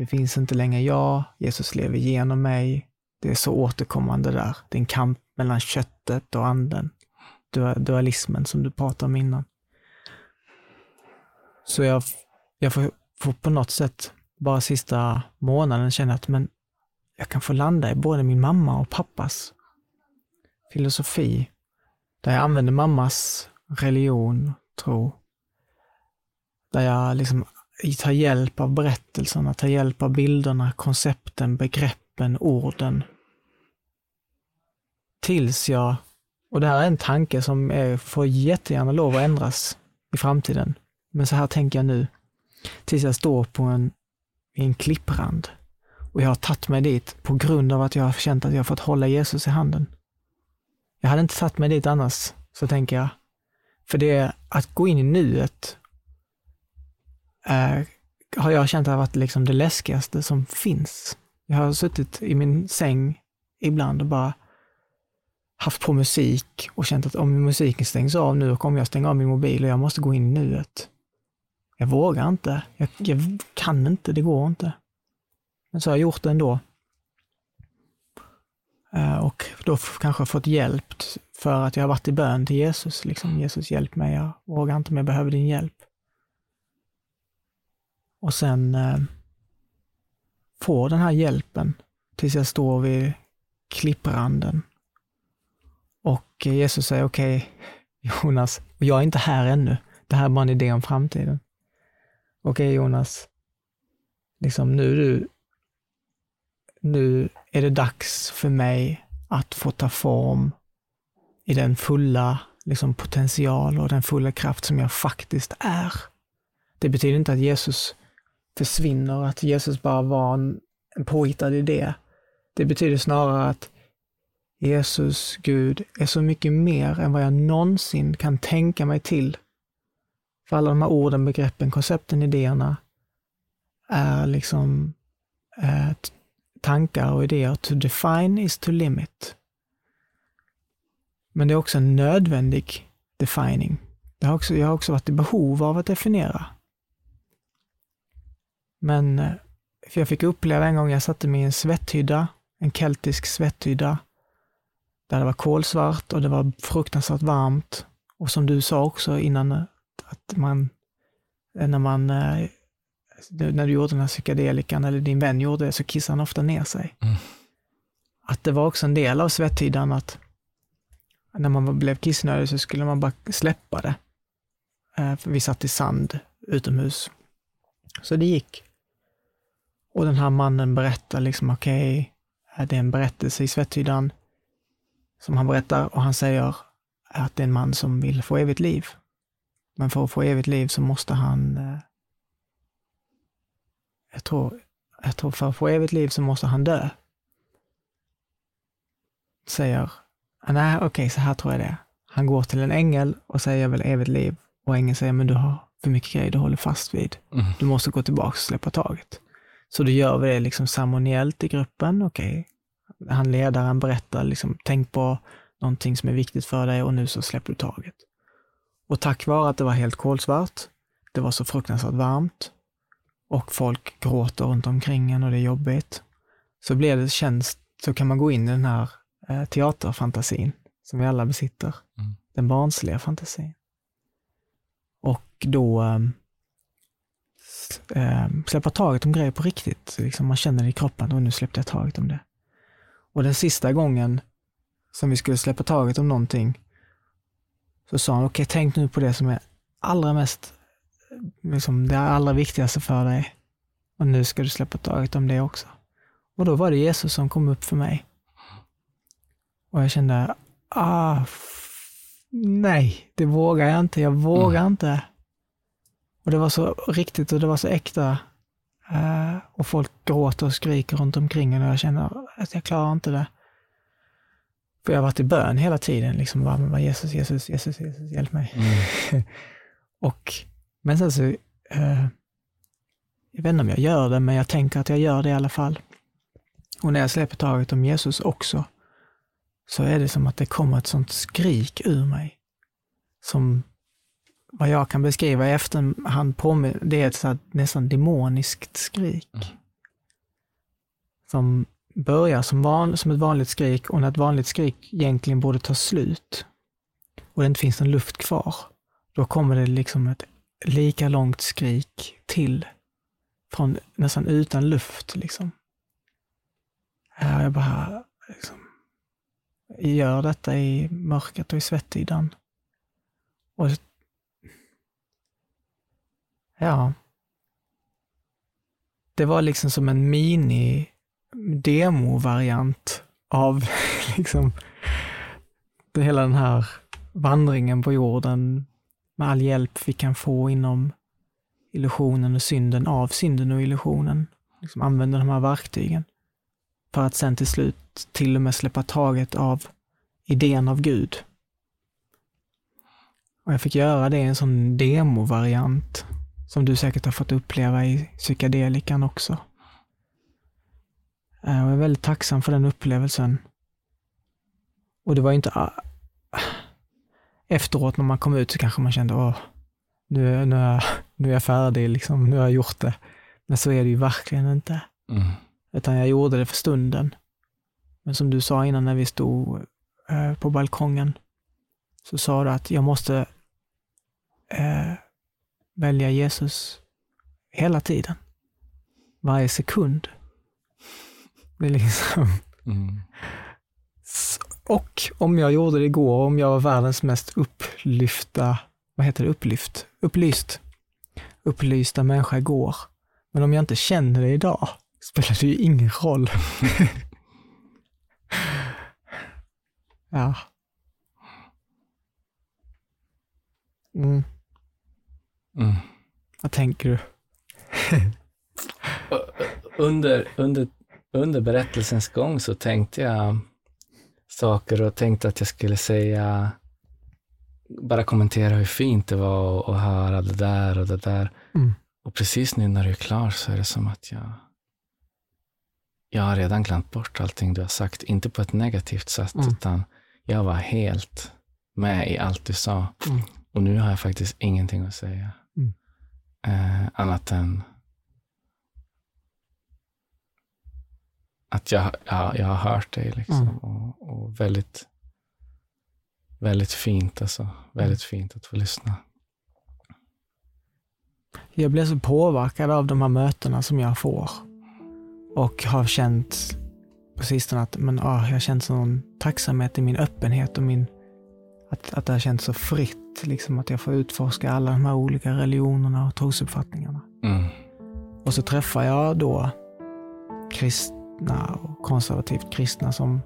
Nu finns inte längre jag. Jesus lever genom mig. Det är så återkommande där. Det är en kamp mellan köttet och anden. Dualismen som du pratade om innan. Så jag, jag får får på något sätt bara sista månaden känna att men jag kan få landa i både min mamma och pappas filosofi. Där jag använder mammas religion, tro. Där jag liksom ta hjälp av berättelserna, ta hjälp av bilderna, koncepten, begreppen, orden. Tills jag, och det här är en tanke som är, får jättegärna lov att ändras i framtiden. Men så här tänker jag nu. Tills jag står på en, i en klipprand och jag har tagit mig dit på grund av att jag har känt att jag har fått hålla Jesus i handen. Jag hade inte tagit mig dit annars, så tänker jag. För det är att gå in i nuet har jag känt har varit liksom det läskigaste som finns. Jag har suttit i min säng ibland och bara haft på musik och känt att om musiken stängs av nu kommer jag stänga av min mobil och jag måste gå in i nuet. Jag vågar inte. Jag, jag kan inte. Det går inte. Men så har jag gjort det ändå. Eh, och då kanske fått hjälp för att jag har varit i bön till Jesus. Liksom, Jesus hjälp mig, jag vågar inte men jag behöver din hjälp. Och sen eh, få den här hjälpen tills jag står vid klippranden. Och Jesus säger, okej okay, Jonas, jag är inte här ännu. Det här är bara en idé om framtiden. Okej okay, Jonas, liksom nu du nu är det dags för mig att få ta form i den fulla liksom, potential och den fulla kraft som jag faktiskt är. Det betyder inte att Jesus försvinner, att Jesus bara var en, en påhittad idé. Det betyder snarare att Jesus, Gud, är så mycket mer än vad jag någonsin kan tänka mig till. För alla de här orden, begreppen, koncepten, idéerna är liksom eh, tankar och idéer. To define is to limit. Men det är också en nödvändig defining. Det har också, jag har också varit i behov av att definiera. Men eh, för jag fick uppleva en gång, jag satte mig i en svetthydda, en keltisk svetthydda, där det var kolsvart och det var fruktansvärt varmt. Och som du sa också innan, att man, när man eh, när du gjorde den här psykedelikan, eller din vän gjorde det, så kissade han ofta ner sig. Mm. Att det var också en del av svetthyddan att när man blev kissnödig så skulle man bara släppa det. Eh, för vi satt i sand utomhus. Så det gick. Och den här mannen berättar liksom, okej, okay, det är en berättelse i svetthyddan som han berättar och han säger att det är en man som vill få evigt liv. Men för att få evigt liv så måste han eh, jag tror, jag tror för att få evigt liv så måste han dö. Säger, nej okej, okay, så här tror jag det. Han går till en ängel och säger jag vill evigt liv. Och ängeln säger, men du har för mycket grejer du håller fast vid. Mm. Du måste gå tillbaka och släppa taget. Så då gör vi det liksom ceremoniellt i gruppen, okej. Okay. Han ledaren berättar, liksom, tänk på någonting som är viktigt för dig och nu så släpper du taget. Och tack vare att det var helt kolsvart, det var så fruktansvärt varmt, och folk gråter runt omkring en och det är jobbigt, så blir det känns, så kan man gå in i den här eh, teaterfantasin som vi alla besitter. Mm. Den barnsliga fantasin. Och då eh, släppa taget om grejer på riktigt. Liksom man känner det i kroppen, och nu släppte jag taget om det. Och den sista gången som vi skulle släppa taget om någonting, så sa han, okej, okay, tänk nu på det som är allra mest liksom det allra viktigaste för dig. Och nu ska du släppa taget om det också. Och då var det Jesus som kom upp för mig. Och jag kände, ah, nej, det vågar jag inte. Jag vågar mm. inte. Och det var så riktigt och det var så äkta. Uh, och folk gråter och skriker runt omkring och jag känner att jag klarar inte det. För jag har varit i bön hela tiden, liksom bara, bara Jesus, Jesus, Jesus, Jesus, hjälp mig. Mm. och men sen så, eh, jag vet inte om jag gör det, men jag tänker att jag gör det i alla fall. Och när jag släpper taget om Jesus också, så är det som att det kommer ett sånt skrik ur mig. Som vad jag kan beskriva i efterhand på det är ett så nästan demoniskt skrik. Mm. Som börjar som, van, som ett vanligt skrik och när ett vanligt skrik egentligen borde ta slut och det inte finns någon luft kvar, då kommer det liksom ett lika långt skrik till. Från nästan utan luft liksom. Jag bara liksom, gör detta i mörkret och i svettydan. Och ja, det var liksom som en mini demo-variant av liksom hela den här vandringen på jorden med all hjälp vi kan få inom illusionen och synden av synden och illusionen. Liksom använda de här verktygen. För att sen till slut till och med släppa taget av idén av Gud. Och jag fick göra det i en sån demovariant som du säkert har fått uppleva i psykedelikan också. Eh, och jag är väldigt tacksam för den upplevelsen. Och det var inte... Efteråt när man kom ut så kanske man kände, åh, nu, nu, är, nu är jag färdig, liksom, nu har jag gjort det. Men så är det ju verkligen inte. Mm. Utan jag gjorde det för stunden. Men som du sa innan när vi stod eh, på balkongen, så sa du att jag måste eh, välja Jesus hela tiden. Varje sekund. Det är liksom... Mm. Och om jag gjorde det igår, om jag var världens mest upplyfta, vad heter det, upplyft, upplyst, upplysta människa igår. Men om jag inte känner det idag, spelar det ju ingen roll. ja. Mm. Mm. Vad tänker du? under, under, under berättelsens gång så tänkte jag saker och tänkte att jag skulle säga, bara kommentera hur fint det var att höra det där och det där. Mm. Och precis nu när du är klar så är det som att jag, jag har redan glömt bort allting du har sagt. Inte på ett negativt sätt, mm. utan jag var helt med i allt du sa. Mm. Och nu har jag faktiskt ingenting att säga. Eh, annat än att jag, ja, jag har hört dig. Liksom, mm. och, och, väldigt, väldigt fint alltså. Väldigt fint att få lyssna. Jag blir så påverkad av de här mötena som jag får. Och har känt på sistone att men, ah, jag har känt sån tacksamhet i min öppenhet och min, att, att det har känts så fritt. Liksom att jag får utforska alla de här olika religionerna och trosuppfattningarna. Mm. Och så träffar jag då kristna och konservativt kristna som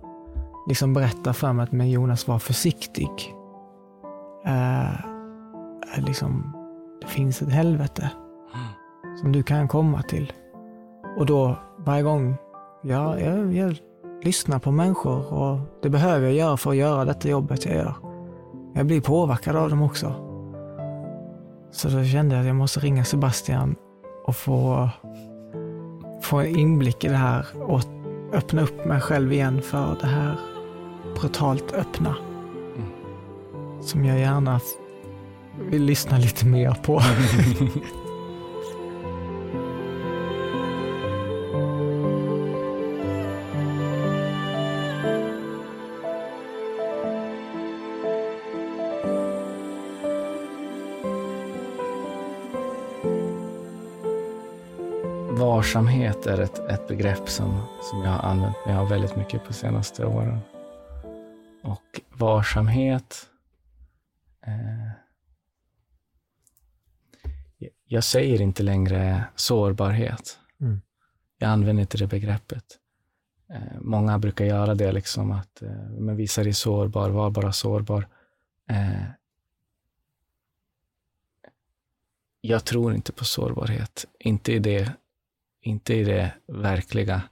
liksom berättar för mig att men Jonas var försiktig. Uh, liksom, det finns ett helvete som du kan komma till. Och då varje gång, ja, jag, jag lyssnar på människor och det behöver jag göra för att göra detta jobbet jag gör. Jag blir påverkad av dem också. Så då kände jag att jag måste ringa Sebastian och få, få en inblick i det här och öppna upp mig själv igen för det här brutalt öppna. Mm. Som jag gärna vill lyssna lite mer på. varsamhet är ett, ett begrepp som, som jag har använt mig av väldigt mycket på senaste åren. Och varsamhet eh, jag säger inte längre sårbarhet. Mm. Jag använder inte det begreppet. Eh, många brukar göra det, liksom att eh, men visa dig sårbar, var bara sårbar. Eh, jag tror inte på sårbarhet. Inte i det inte i det verkliga,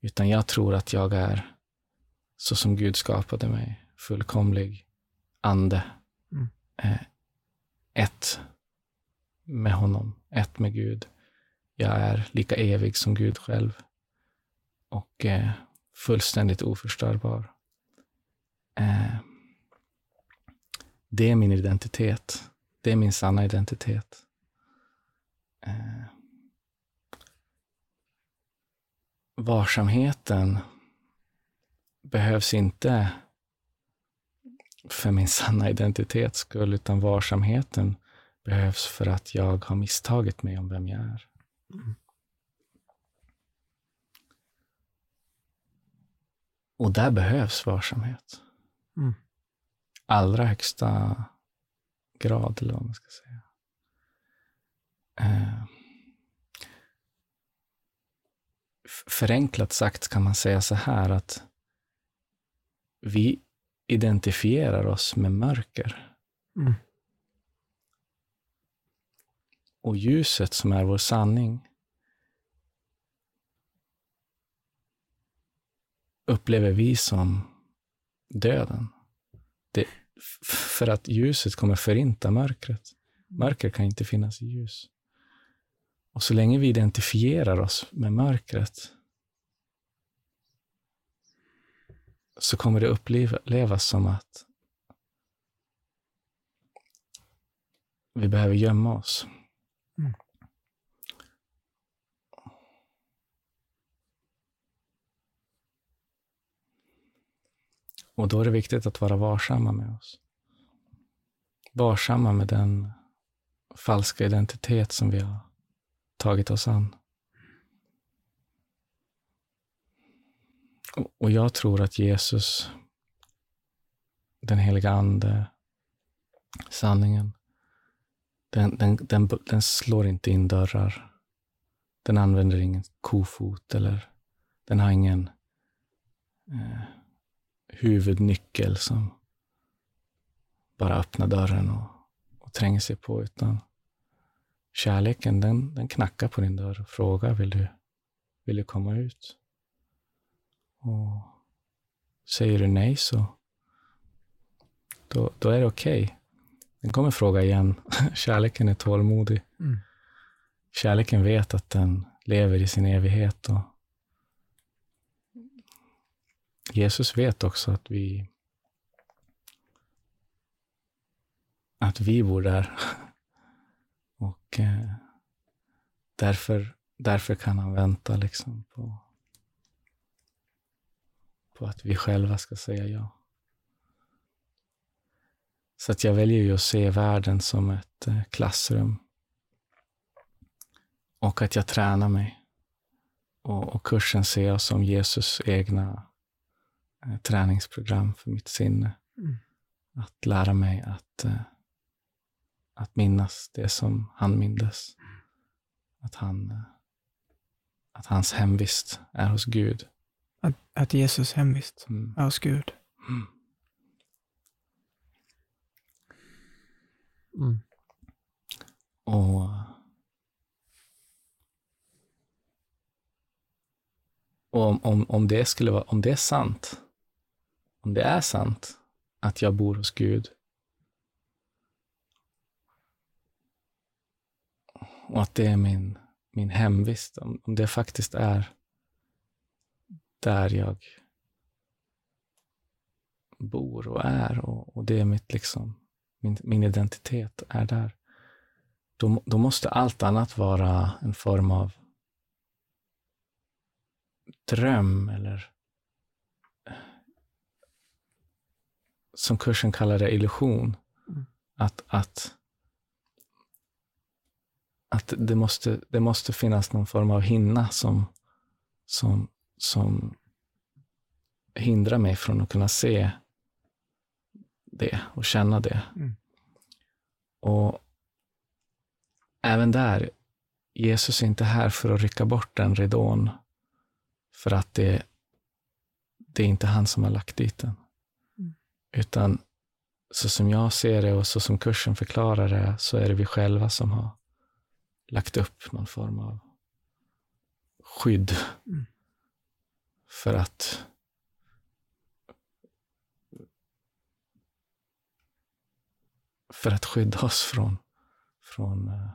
utan jag tror att jag är så som Gud skapade mig, fullkomlig ande. Mm. Eh, ett med honom, ett med Gud. Jag är lika evig som Gud själv och eh, fullständigt oförstörbar. Eh, det är min identitet. Det är min sanna identitet. Eh, varsamheten behövs inte för min sanna identitets skull, utan varsamheten behövs för att jag har misstagit mig om vem jag är. Mm. Och där behövs varsamhet. Mm. Allra högsta grad, eller vad man ska säga. Eh, förenklat sagt kan man säga så här att vi identifierar oss med mörker. Mm. Och ljuset som är vår sanning upplever vi som döden. Det, för att ljuset kommer förinta mörkret. Mörker kan inte finnas i ljus. Och så länge vi identifierar oss med mörkret så kommer det upplevas som att vi behöver gömma oss. Mm. Och då är det viktigt att vara varsamma med oss. Varsamma med den falska identitet som vi har tagit oss an. Och jag tror att Jesus, den heliga Ande, sanningen, den, den, den, den slår inte in dörrar. Den använder ingen kofot eller den har ingen eh, huvudnyckel som bara öppnar dörren och, och tränger sig på, utan kärleken den, den knackar på din dörr och frågar, vill du, vill du komma ut? Och säger du nej så då, då är det okej. Okay. Den kommer fråga igen. Kärleken är tålmodig. Mm. Kärleken vet att den lever i sin evighet. Och Jesus vet också att vi att vi bor där. Och eh, därför, därför kan han vänta liksom på, på att vi själva ska säga ja. Så att jag väljer ju att se världen som ett eh, klassrum. Och att jag tränar mig. Och, och kursen ser jag som Jesus egna eh, träningsprogram för mitt sinne. Mm. Att lära mig att, eh, att minnas det som han mindes. Att, han, eh, att hans hemvist är hos Gud. Att, att Jesus hemvist Mm. är hos Gud. Mm. Mm. Och Och om, om, om, det skulle vara, om det är sant, om det är sant att jag bor hos Gud och att det är min, min hemvist, om, om det faktiskt är där jag bor och är och, och det är mitt liksom, min, min identitet är där, då, då måste allt annat vara en form av dröm eller som kursen kallar det, illusion. Mm. Att, att, att det, måste, det måste finnas någon form av hinna som, som, som hindrar mig från att kunna se det och känna det. Mm. Och även där, Jesus är inte här för att rycka bort den ridån för att det, det är inte han som har lagt dit den. Mm. Utan så som jag ser det och så som kursen förklarar det, så är det vi själva som har lagt upp någon form av skydd Mm. för att för att skydda oss från, från uh,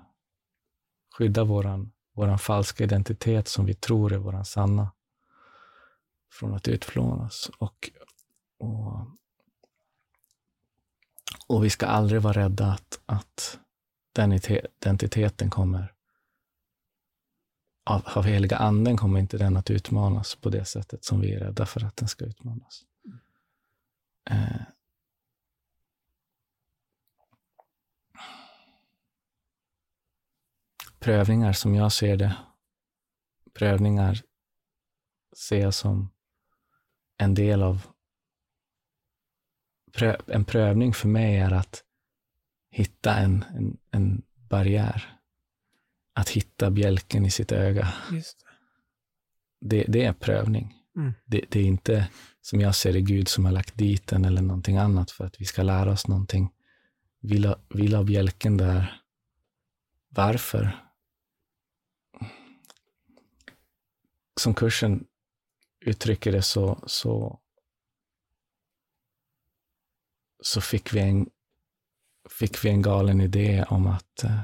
skydda våran, våran falska identitet som vi tror är våran sanna från att utplånas. Och, och, och vi ska aldrig vara rädda att, att den identiteten kommer av, av heliga anden kommer inte den att utmanas på det sättet som vi är rädda för att den ska utmanas. Eh, prövningar som jag ser det, prövningar ser jag som en del av prö en prövning för mig är att hitta en, en, en barriär. Att hitta bjälken i sitt öga. Just det. Det, det är prövning. Mm. Det, det är inte, som jag ser det, Gud som har lagt dit den eller någonting annat för att vi ska lära oss någonting. Vi la, vi la bjälken där. Varför? Som kursen uttrycker det så, så, så fick, vi en, fick vi en galen idé om att eh,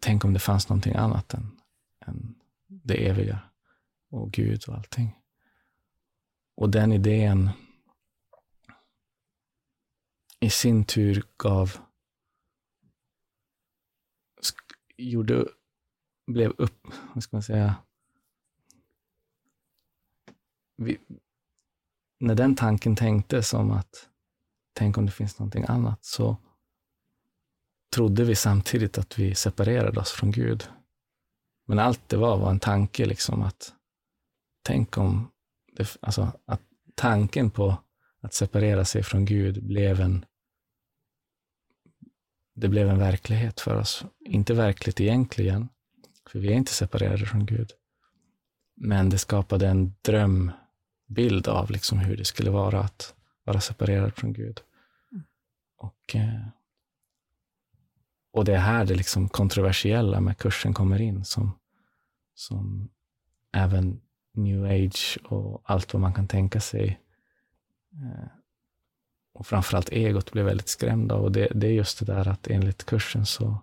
tänk om det fanns någonting annat än, än det eviga och Gud och allting. Och den idén i sin tur gav, gjorde, blev upp, vad ska man säga, vi, när den tanken tänktes om att tänk om det finns någonting annat, så trodde vi samtidigt att vi separerade oss från Gud. Men allt det var var en tanke, liksom att tänk om, det, alltså att tanken på att separera sig från Gud blev en, det blev en verklighet för oss. Inte verkligt egentligen, för vi är inte separerade från Gud. Men det skapade en drömbild av liksom hur det skulle vara att vara separerad från Gud. Och, eh, och det är här det liksom kontroversiella med kursen kommer in, som, som även new age och allt vad man kan tänka sig. Eh, och framförallt egot blir väldigt skrämda. Och det, det är just det där att enligt kursen så,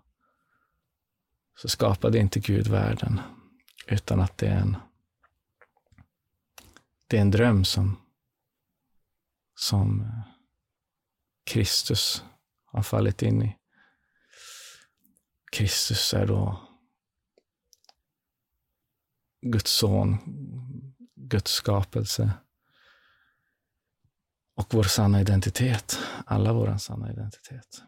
så skapade inte Gud världen, utan att det är en, det är en dröm som, som eh, Kristus har fallit in i. Kristus är då Guds son, Guds skapelse och vår sanna identitet. Alla vår sanna identitet.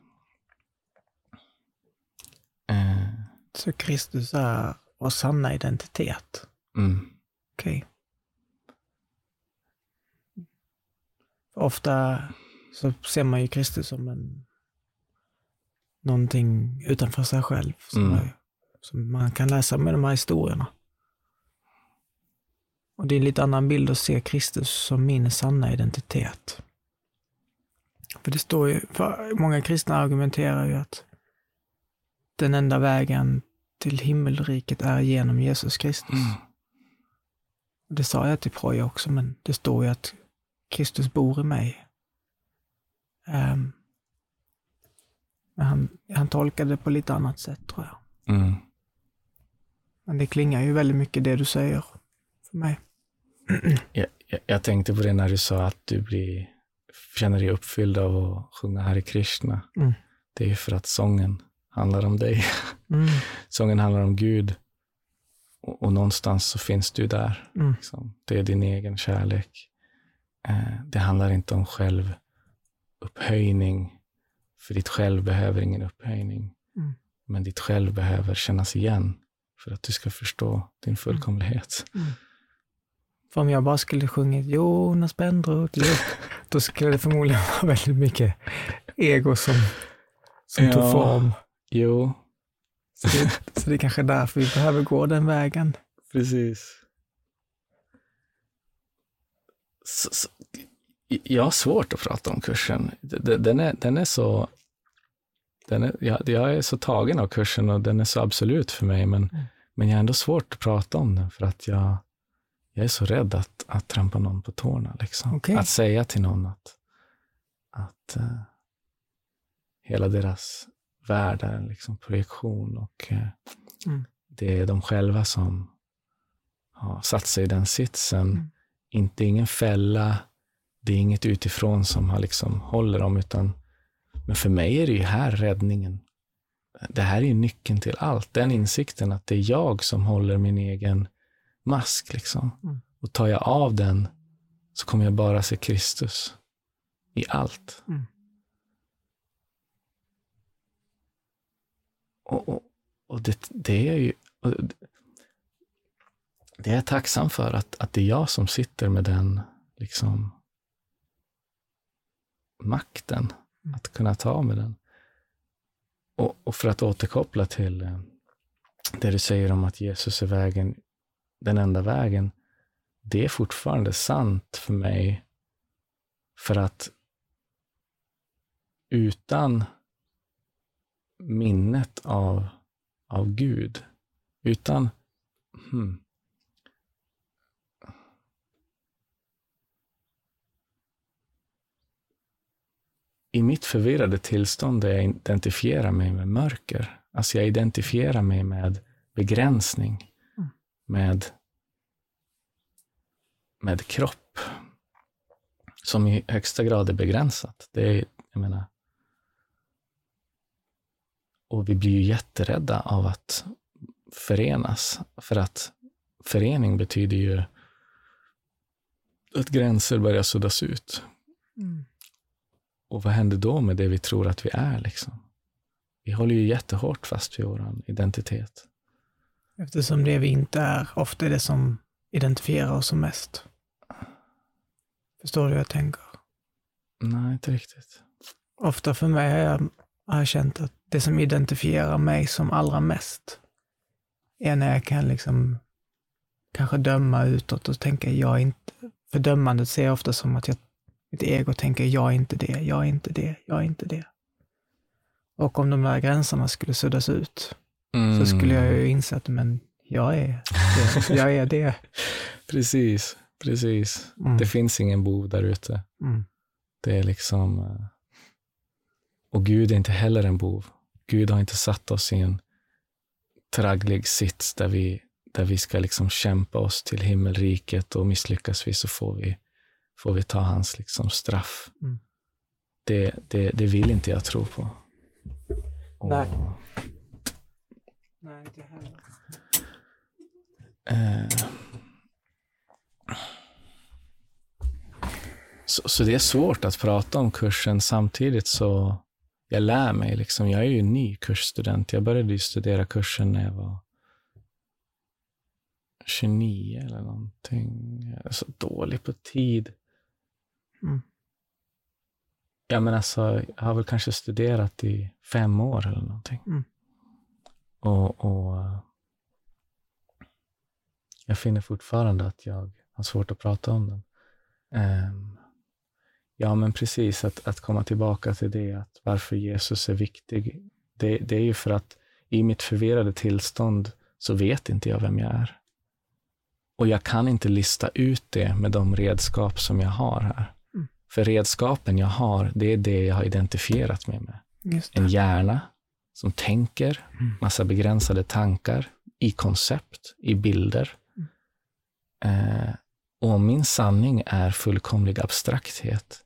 Eh, Så Kristus är vår sanna identitet? mm, Okej. För Ofta så ser man ju Kristus som en någonting utanför sig själv. Som, Mm. är, som man kan läsa med de här historierna. Och det är en lite annan bild att se Kristus som min sanna identitet. För det står ju, för många kristna argumenterar ju att den enda vägen till himmelriket är genom Jesus Kristus. mm, Det sa jag till Proja också, men det står ju att Kristus bor i mig. Ehm, men han, han tolkade det på lite annat sätt, tror jag. mm. Men det klingar ju väldigt mycket det du säger för mig. Jag, jag, jag tänkte på det när du sa att du blir, känner dig uppfylld av att sjunga Hare Krishna. Mm. Det är ju för att sången handlar om dig. Mm, Sången handlar om Gud. Och, och någonstans så finns du där. mm, Liksom. Det är din egen kärlek. Eh, det handlar inte om självupphöjning. För ditt själv behöver ingen upphöjning. Mm. Men ditt själv behöver kännas igen för att du ska förstå din fullkomlighet. För om jag bara skulle sjungit Jonas jo, då skulle det förmodligen vara väldigt mycket ego som, som tog Ja. form. Jo, Så det, så det är kanske är därför vi behöver gå den vägen. precis. Så, så, jag har svårt att prata om kursen. Den är, den är så... Den är, jag, jag är så tagen av kursen och den är så absolut för mig, men, Mm. men jag har ändå svårt att prata om den för att jag, jag är så rädd att, att trampa någon på tårna. Liksom. Okej. Att säga till någon att, att eh, hela deras värld är en liksom projektion och eh, Mm. det är de själva som har satt sig i den sitsen. Mm. Inte ingen fälla, det är inget utifrån som har liksom håller dem, utan men för mig är det ju här räddningen. Det här är ju nyckeln till allt. Den insikten att det är jag som håller min egen mask. Liksom. Mm. Och tar jag av den så kommer jag bara se Kristus i allt. Mm. Och, och, och det, det är ju... och Det är jag tacksam för, att, att det är jag som sitter med den liksom makten. att kunna ta med den. Och, och, för att återkoppla till eh, det du säger om att Jesus är vägen, den enda vägen. Det är fortfarande sant för mig. För att utan minnet av, av Gud, utan hmm, i mitt förvirrade tillstånd där jag identifierar mig med mörker, alltså jag identifierar mig med begränsning, mm. med, med kropp, som i högsta grad är begränsat. Det är, jag menar, och vi blir ju jätterädda av att förenas, för att förening betyder ju att gränser börjar suddas ut. Mm. Och vad händer då med det vi tror att vi är? Liksom? Vi håller ju jättehårt fast vid vår identitet. Eftersom det vi inte är ofta är det som identifierar oss som mest. Förstår du hur jag tänker? Nej, inte riktigt. Ofta för mig har jag, har jag känt att det som identifierar mig som allra mest är när jag kan liksom kanske döma utåt och tänka jag inte, för dömandet ser jag ofta som att jag mitt ego tänker, jag är inte det, jag är inte det, jag är inte det. Och om de där gränserna skulle suddas ut, mm. så skulle jag ju inse att, men jag är det. Jag är det. precis, precis. Mm. Det finns ingen bov där ute. Mm. Det är liksom... Eh, och Gud är inte heller en bov. Gud har inte satt oss i en tragglig sits där vi, där vi ska liksom kämpa oss till himmelriket och misslyckas vi så får vi får vi ta hans liksom straff. Mm. Det, det, det vill inte jag tro på. Och, Nej. Nej, inte heller. Eh, så, så det är svårt att prata om kursen samtidigt så jag lär mig. Liksom, jag är ju ny kursstudent. Jag började studera kursen när jag var 29 eller någonting. Jag är så dålig på tid. Mm. Ja, men alltså, jag har väl kanske studerat i fem år eller någonting. Mm. Och, och jag finner fortfarande att jag har svårt att prata om den. Um, ja, men precis, att, att komma tillbaka till det, att varför Jesus är viktig. Det, det är ju för att i mitt förvirrade tillstånd så vet inte jag vem jag är. Och jag kan inte lista ut det med de redskap som jag har här. För redskapen jag har, det är det jag har identifierat mig med. En hjärna som tänker, mm. massa begränsade tankar i koncept, i bilder. Mm. Eh, och om min sanning är fullkomlig abstrakthet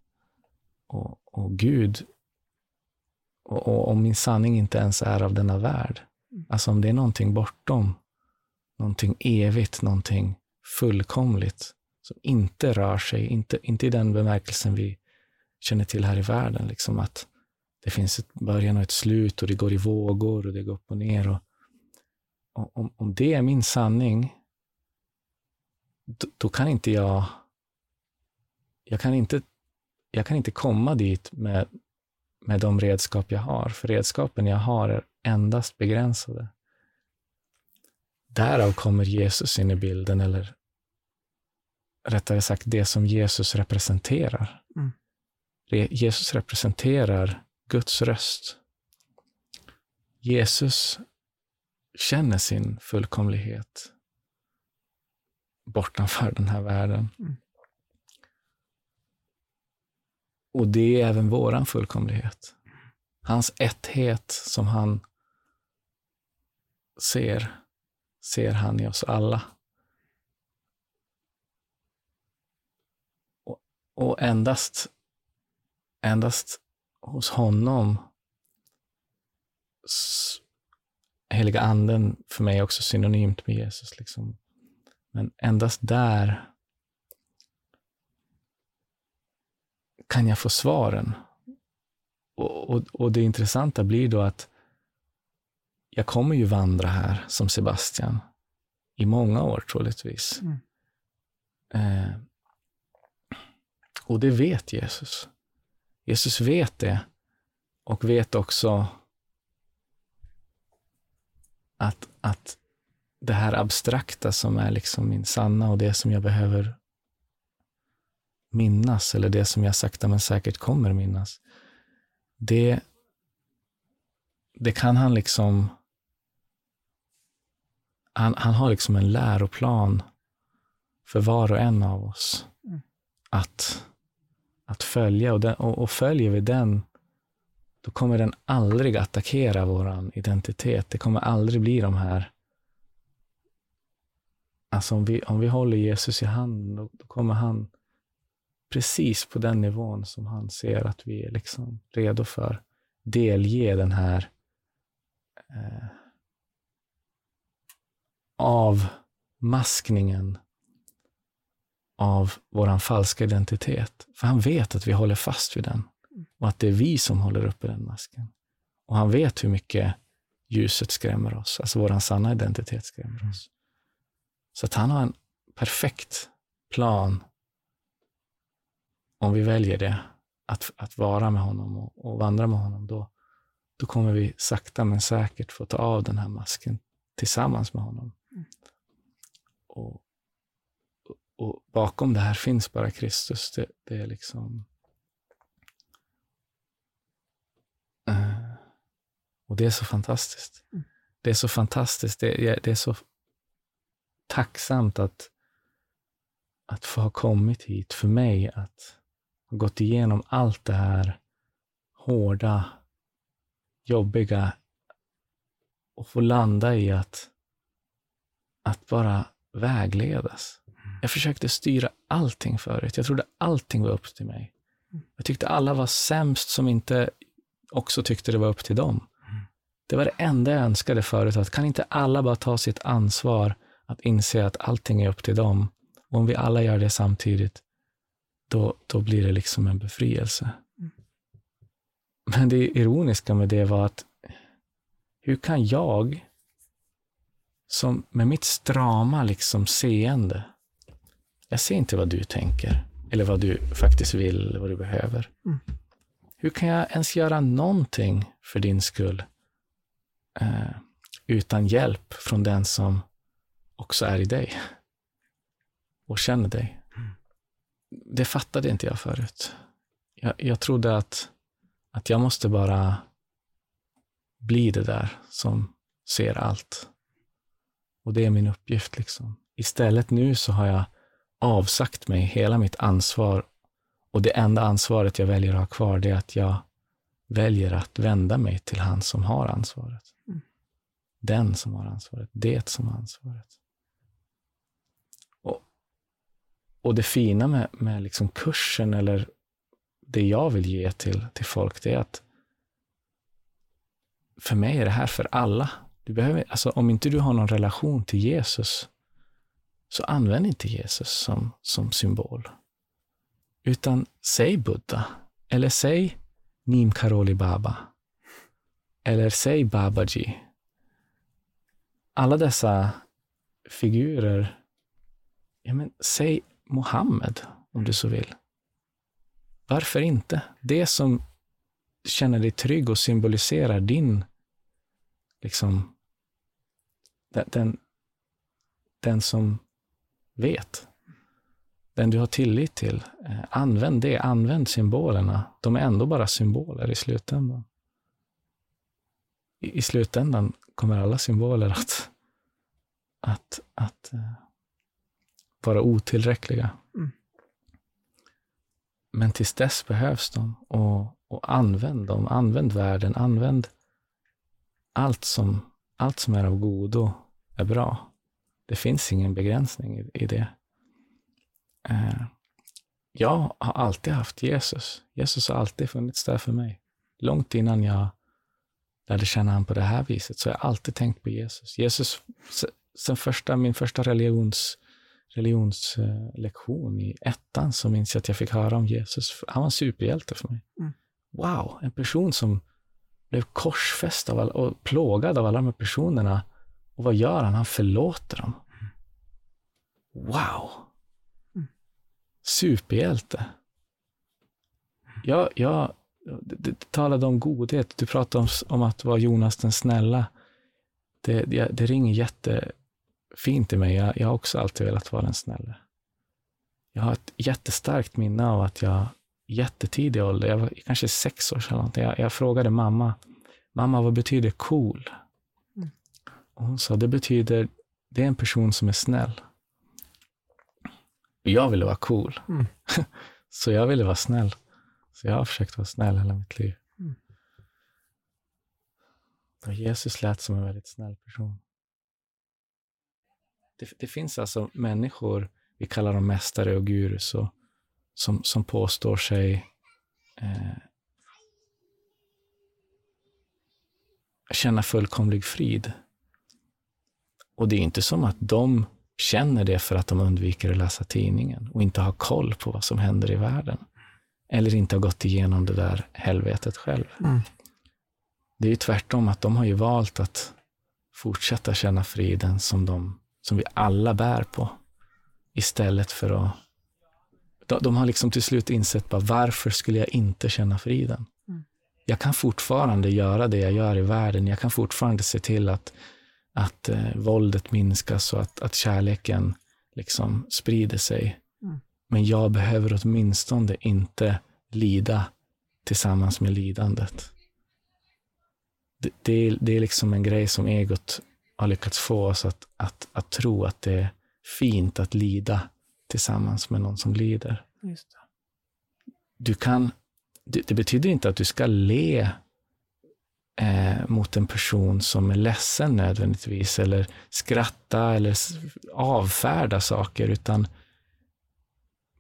och, och Gud, och, och om min sanning inte ens är av denna värld, mm. alltså om det är någonting bortom, någonting evigt, någonting fullkomligt, som inte rör sig, inte, inte i den bemärkelsen vi känner till här i världen, liksom att det finns ett början och ett slut och det går i vågor och det går upp och ner. Och, och om, om det är min sanning, då, då, kan inte jag, jag kan inte, jag kan inte komma dit med, med de redskap jag har, för redskapen jag har är endast begränsade. Därav kommer Jesus in i bilden, eller rättare sagt det som Jesus representerar. Mm. Jesus representerar Guds röst. Jesus känner sin fullkomlighet bortanför den här världen. Mm. Och det är även våran fullkomlighet. Hans etthet som han ser, ser han i oss alla. Och endast, endast hos honom, heliga anden för mig är också synonymt med Jesus. Liksom. Men endast där kan jag få svaren. Och, och, och, det intressanta blir då att jag kommer ju vandra här som Sebastian i många år troligtvis. Mm. Eh, och det vet Jesus. Jesus vet det. och vet också att, att det här abstrakta som är liksom min sanna och det som jag behöver minnas, eller det som jag sakta men säkert kommer minnas, det, det kan han liksom... Han, han har liksom en läroplan för var och en av oss mm. att, att följa. Och, den, och, och, följer vi den, då kommer den aldrig attackera vår identitet. Det kommer aldrig bli de här... Alltså om vi, om vi håller Jesus i handen, då, då kommer han precis på den nivån som han ser att vi är liksom redo för. Delge den här eh, avmaskningen av vår falska identitet. För han vet att vi håller fast vid den och att det är vi som håller uppe den masken. Och han vet hur mycket ljuset skrämmer oss, alltså vår sanna identitet skrämmer oss. Så att han har en perfekt plan om vi väljer det, att, att vara med honom och, och vandra med honom, då, då kommer vi sakta men säkert få ta av den här masken tillsammans med honom. Mm. Och, och, bakom det här finns bara Kristus. Det, det är liksom... Uh, och det är så fantastiskt. Mm. Det är så fantastiskt. Det, det är så tacksamt att, att få ha kommit hit för mig, att har gått igenom allt det här hårda, jobbiga och få landa i att, att bara vägledas. Jag försökte styra allting förut. Jag trodde allting var upp till mig. Jag tyckte alla var sämst som inte också tyckte det var upp till dem. Det var det enda jag önskade förut, att kan inte alla bara ta sitt ansvar att inse att allting är upp till dem? Och om vi alla gör det samtidigt, då, då blir det liksom en befrielse. Mm. Men det ironiska med det var att hur kan jag, som med mitt strama liksom seende, jag ser inte vad du tänker, eller vad du faktiskt vill, eller vad du behöver. Mm. Hur kan jag ens göra någonting för din skull eh, utan hjälp från den som också är i dig och känner dig? det fattade inte jag förut. Jag, jag trodde att, att jag måste bara bli det där som ser allt. Och det är min uppgift. liksom. Istället nu så har jag avsagt mig hela mitt ansvar och det enda ansvaret jag väljer att ha kvar, det är att jag väljer att vända mig till han som har ansvaret. Mm. Den som har ansvaret, det som har ansvaret. Och det fina med, med liksom kursen eller det jag vill ge till, till folk, det är att för mig är det här för alla. Du behöver, alltså, om inte du har någon relation till Jesus, så använd inte Jesus som, som symbol. Utan säg Buddha, eller säg Nim Karoli Baba, eller säg Babaji. Alla dessa figurer, ja, men, säg Mohammed, om du så vill. Varför inte? Det som känner dig trygg och symboliserar din, liksom, den, den, den som vet. Den du har tillit till. Eh, använd det, använd symbolerna. De är ändå bara symboler i slutändan. I, i slutändan kommer alla symboler att, att, att uh, vara otillräckliga. Mm. Men tills dess behövs de och, och använd dem. Använd världen, använd allt som, allt som är av godo är bra. Det finns ingen begränsning i, i det. Eh, jag har alltid haft Jesus. Jesus har alltid funnits där för mig. Långt innan jag lärde känna honom på det här viset, så har jag alltid tänkt på Jesus. Jesus, sen första, min första religions religionslektion i ettan så minns jag att jag fick höra om Jesus. Han var en superhjälte för mig. Mm. Wow, en person som blev korsfäst av all, och plågad av alla de här personerna. Och vad gör han? Han förlåter dem. Wow! Mm. Superhjälte. Jag, jag det, det talade om godhet. Du pratade om, om att vara Jonas den snälla. Det, det, det ringer jättefint i mig. Jag, jag har också alltid velat vara den snälla. Jag har ett jättestarkt minne av att jag jättetidig ålder, jag var kanske sex år sedan, jag, jag frågade mamma, mamma vad betyder cool? Och hon sa, det betyder, det är en person som är snäll. Jag ville vara cool. Mm. så jag ville vara snäll. Så jag har försökt vara snäll hela mitt liv. Mm. Och Jesus lät som en väldigt snäll person. Det, det, finns alltså människor, vi kallar dem mästare och gurus, och, som, som påstår sig eh, känna fullkomlig frid. Och det är inte som att de känner det för att de undviker att läsa tidningen och inte har koll på vad som händer i världen. Eller inte har gått igenom det där helvetet själv. Mm. Det är ju tvärtom, att de har ju valt att fortsätta känna friden som, de, som vi alla bär på. Istället för att... De, de har liksom till slut insett, bara, varför skulle jag inte känna friden? Mm. Jag kan fortfarande göra det jag gör i världen. Jag kan fortfarande se till att att eh, våldet minskas och att, att kärleken liksom sprider sig. Mm. Men jag behöver åtminstone inte lida tillsammans med lidandet. Det, det, är, det är liksom en grej som egot har lyckats få oss att, att, att tro att det är fint att lida tillsammans med någon som lider. Du kan, det, det, betyder inte att du ska le eh, mot en person som är ledsen nödvändigtvis, eller skratta eller avfärda saker, utan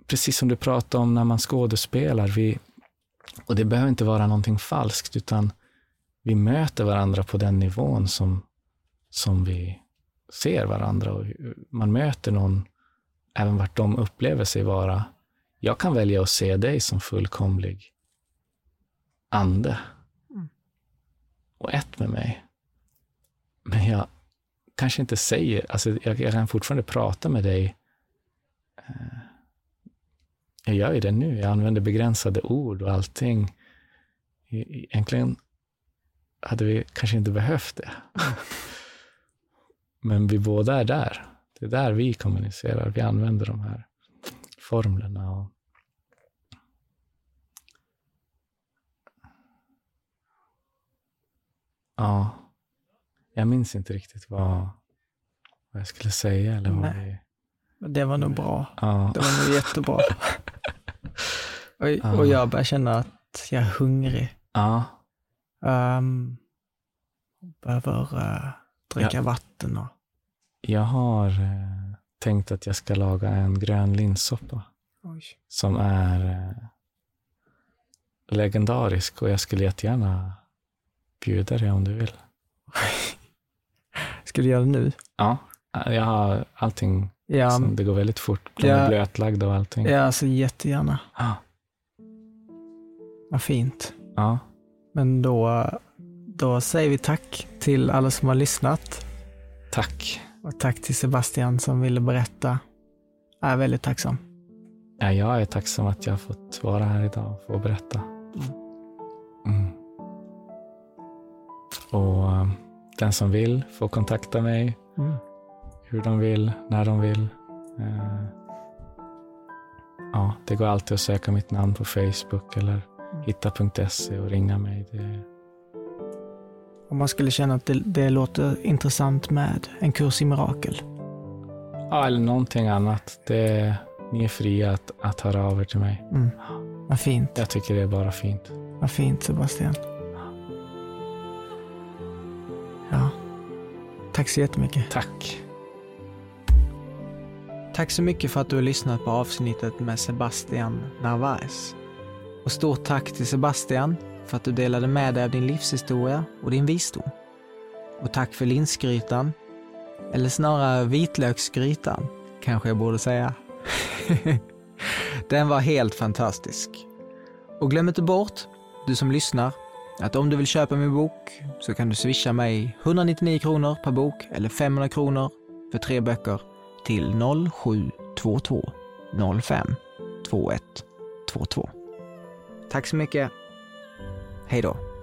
precis som du pratade om när man skådespelar, vi, och det behöver inte vara någonting falskt, utan vi möter varandra på den nivån som, som vi ser varandra. Och man möter någon även vart de upplever sig vara. Jag kan välja att se dig som fullkomlig ande och ett med mig. Men jag kanske inte säger, alltså jag, jag kan fortfarande prata med dig. Eh, jag gör ju det nu, jag använder begränsade ord och allting. Egentligen hade vi kanske inte behövt det. Men vi båda är där. Det är där vi kommunicerar. Vi använder de här formlerna. Och Ja. Jag minns inte riktigt vad, vad jag skulle säga. Eller vad vi... Det var nog bra. Ja. Det var nog jättebra. och, ja. och jag börjar känna att jag är hungrig. Ja. Um, behöver uh, dricka ja. vatten. Och... Jag har uh, tänkt att jag ska laga en grön linssoppa. Oj. Som är uh, legendarisk och jag skulle jättegärna bjuda dig om du vill. Ska du göra det nu? Ja, jag har allting. Ja, som, det går väldigt fort. Den ja, är blötlagd och allting. Ja, alltså jättegärna. Ja. Vad fint. Ja. Men då, då säger vi tack till alla som har lyssnat. Tack. Och tack till Sebastian som ville berätta. Jag är väldigt tacksam. Ja, jag är tacksam att jag har fått vara här idag och få berätta. Mm. Och eh, den som vill får kontakta mig mm. hur de vill, när de vill. Eh, ja, det går alltid att söka mitt namn på Facebook eller mm. hitta.se och ringa mig. Det... Om man skulle känna att det, det låter intressant med en kurs i mirakel? Ja, eller någonting annat. Det, ni är fria att, att höra av er till mig. Mm. Vad fint. Jag tycker det är bara fint. Vad fint Sebastian. Tack så jättemycket. Tack. Tack så mycket för att du har lyssnat på avsnittet med Sebastian Narvaez. Och stort tack till Sebastian för att du delade med dig av din livshistoria och din visdom. Och tack för linsgrytan, eller snarare vitlöksgrytan, kanske jag borde säga. Den var helt fantastisk. Och glöm inte bort, du som lyssnar, att om du vill köpa min bok så kan du swisha mig 199 kronor per bok eller 500 kronor för tre böcker till 0722 05 2122. Tack så mycket. Hej då!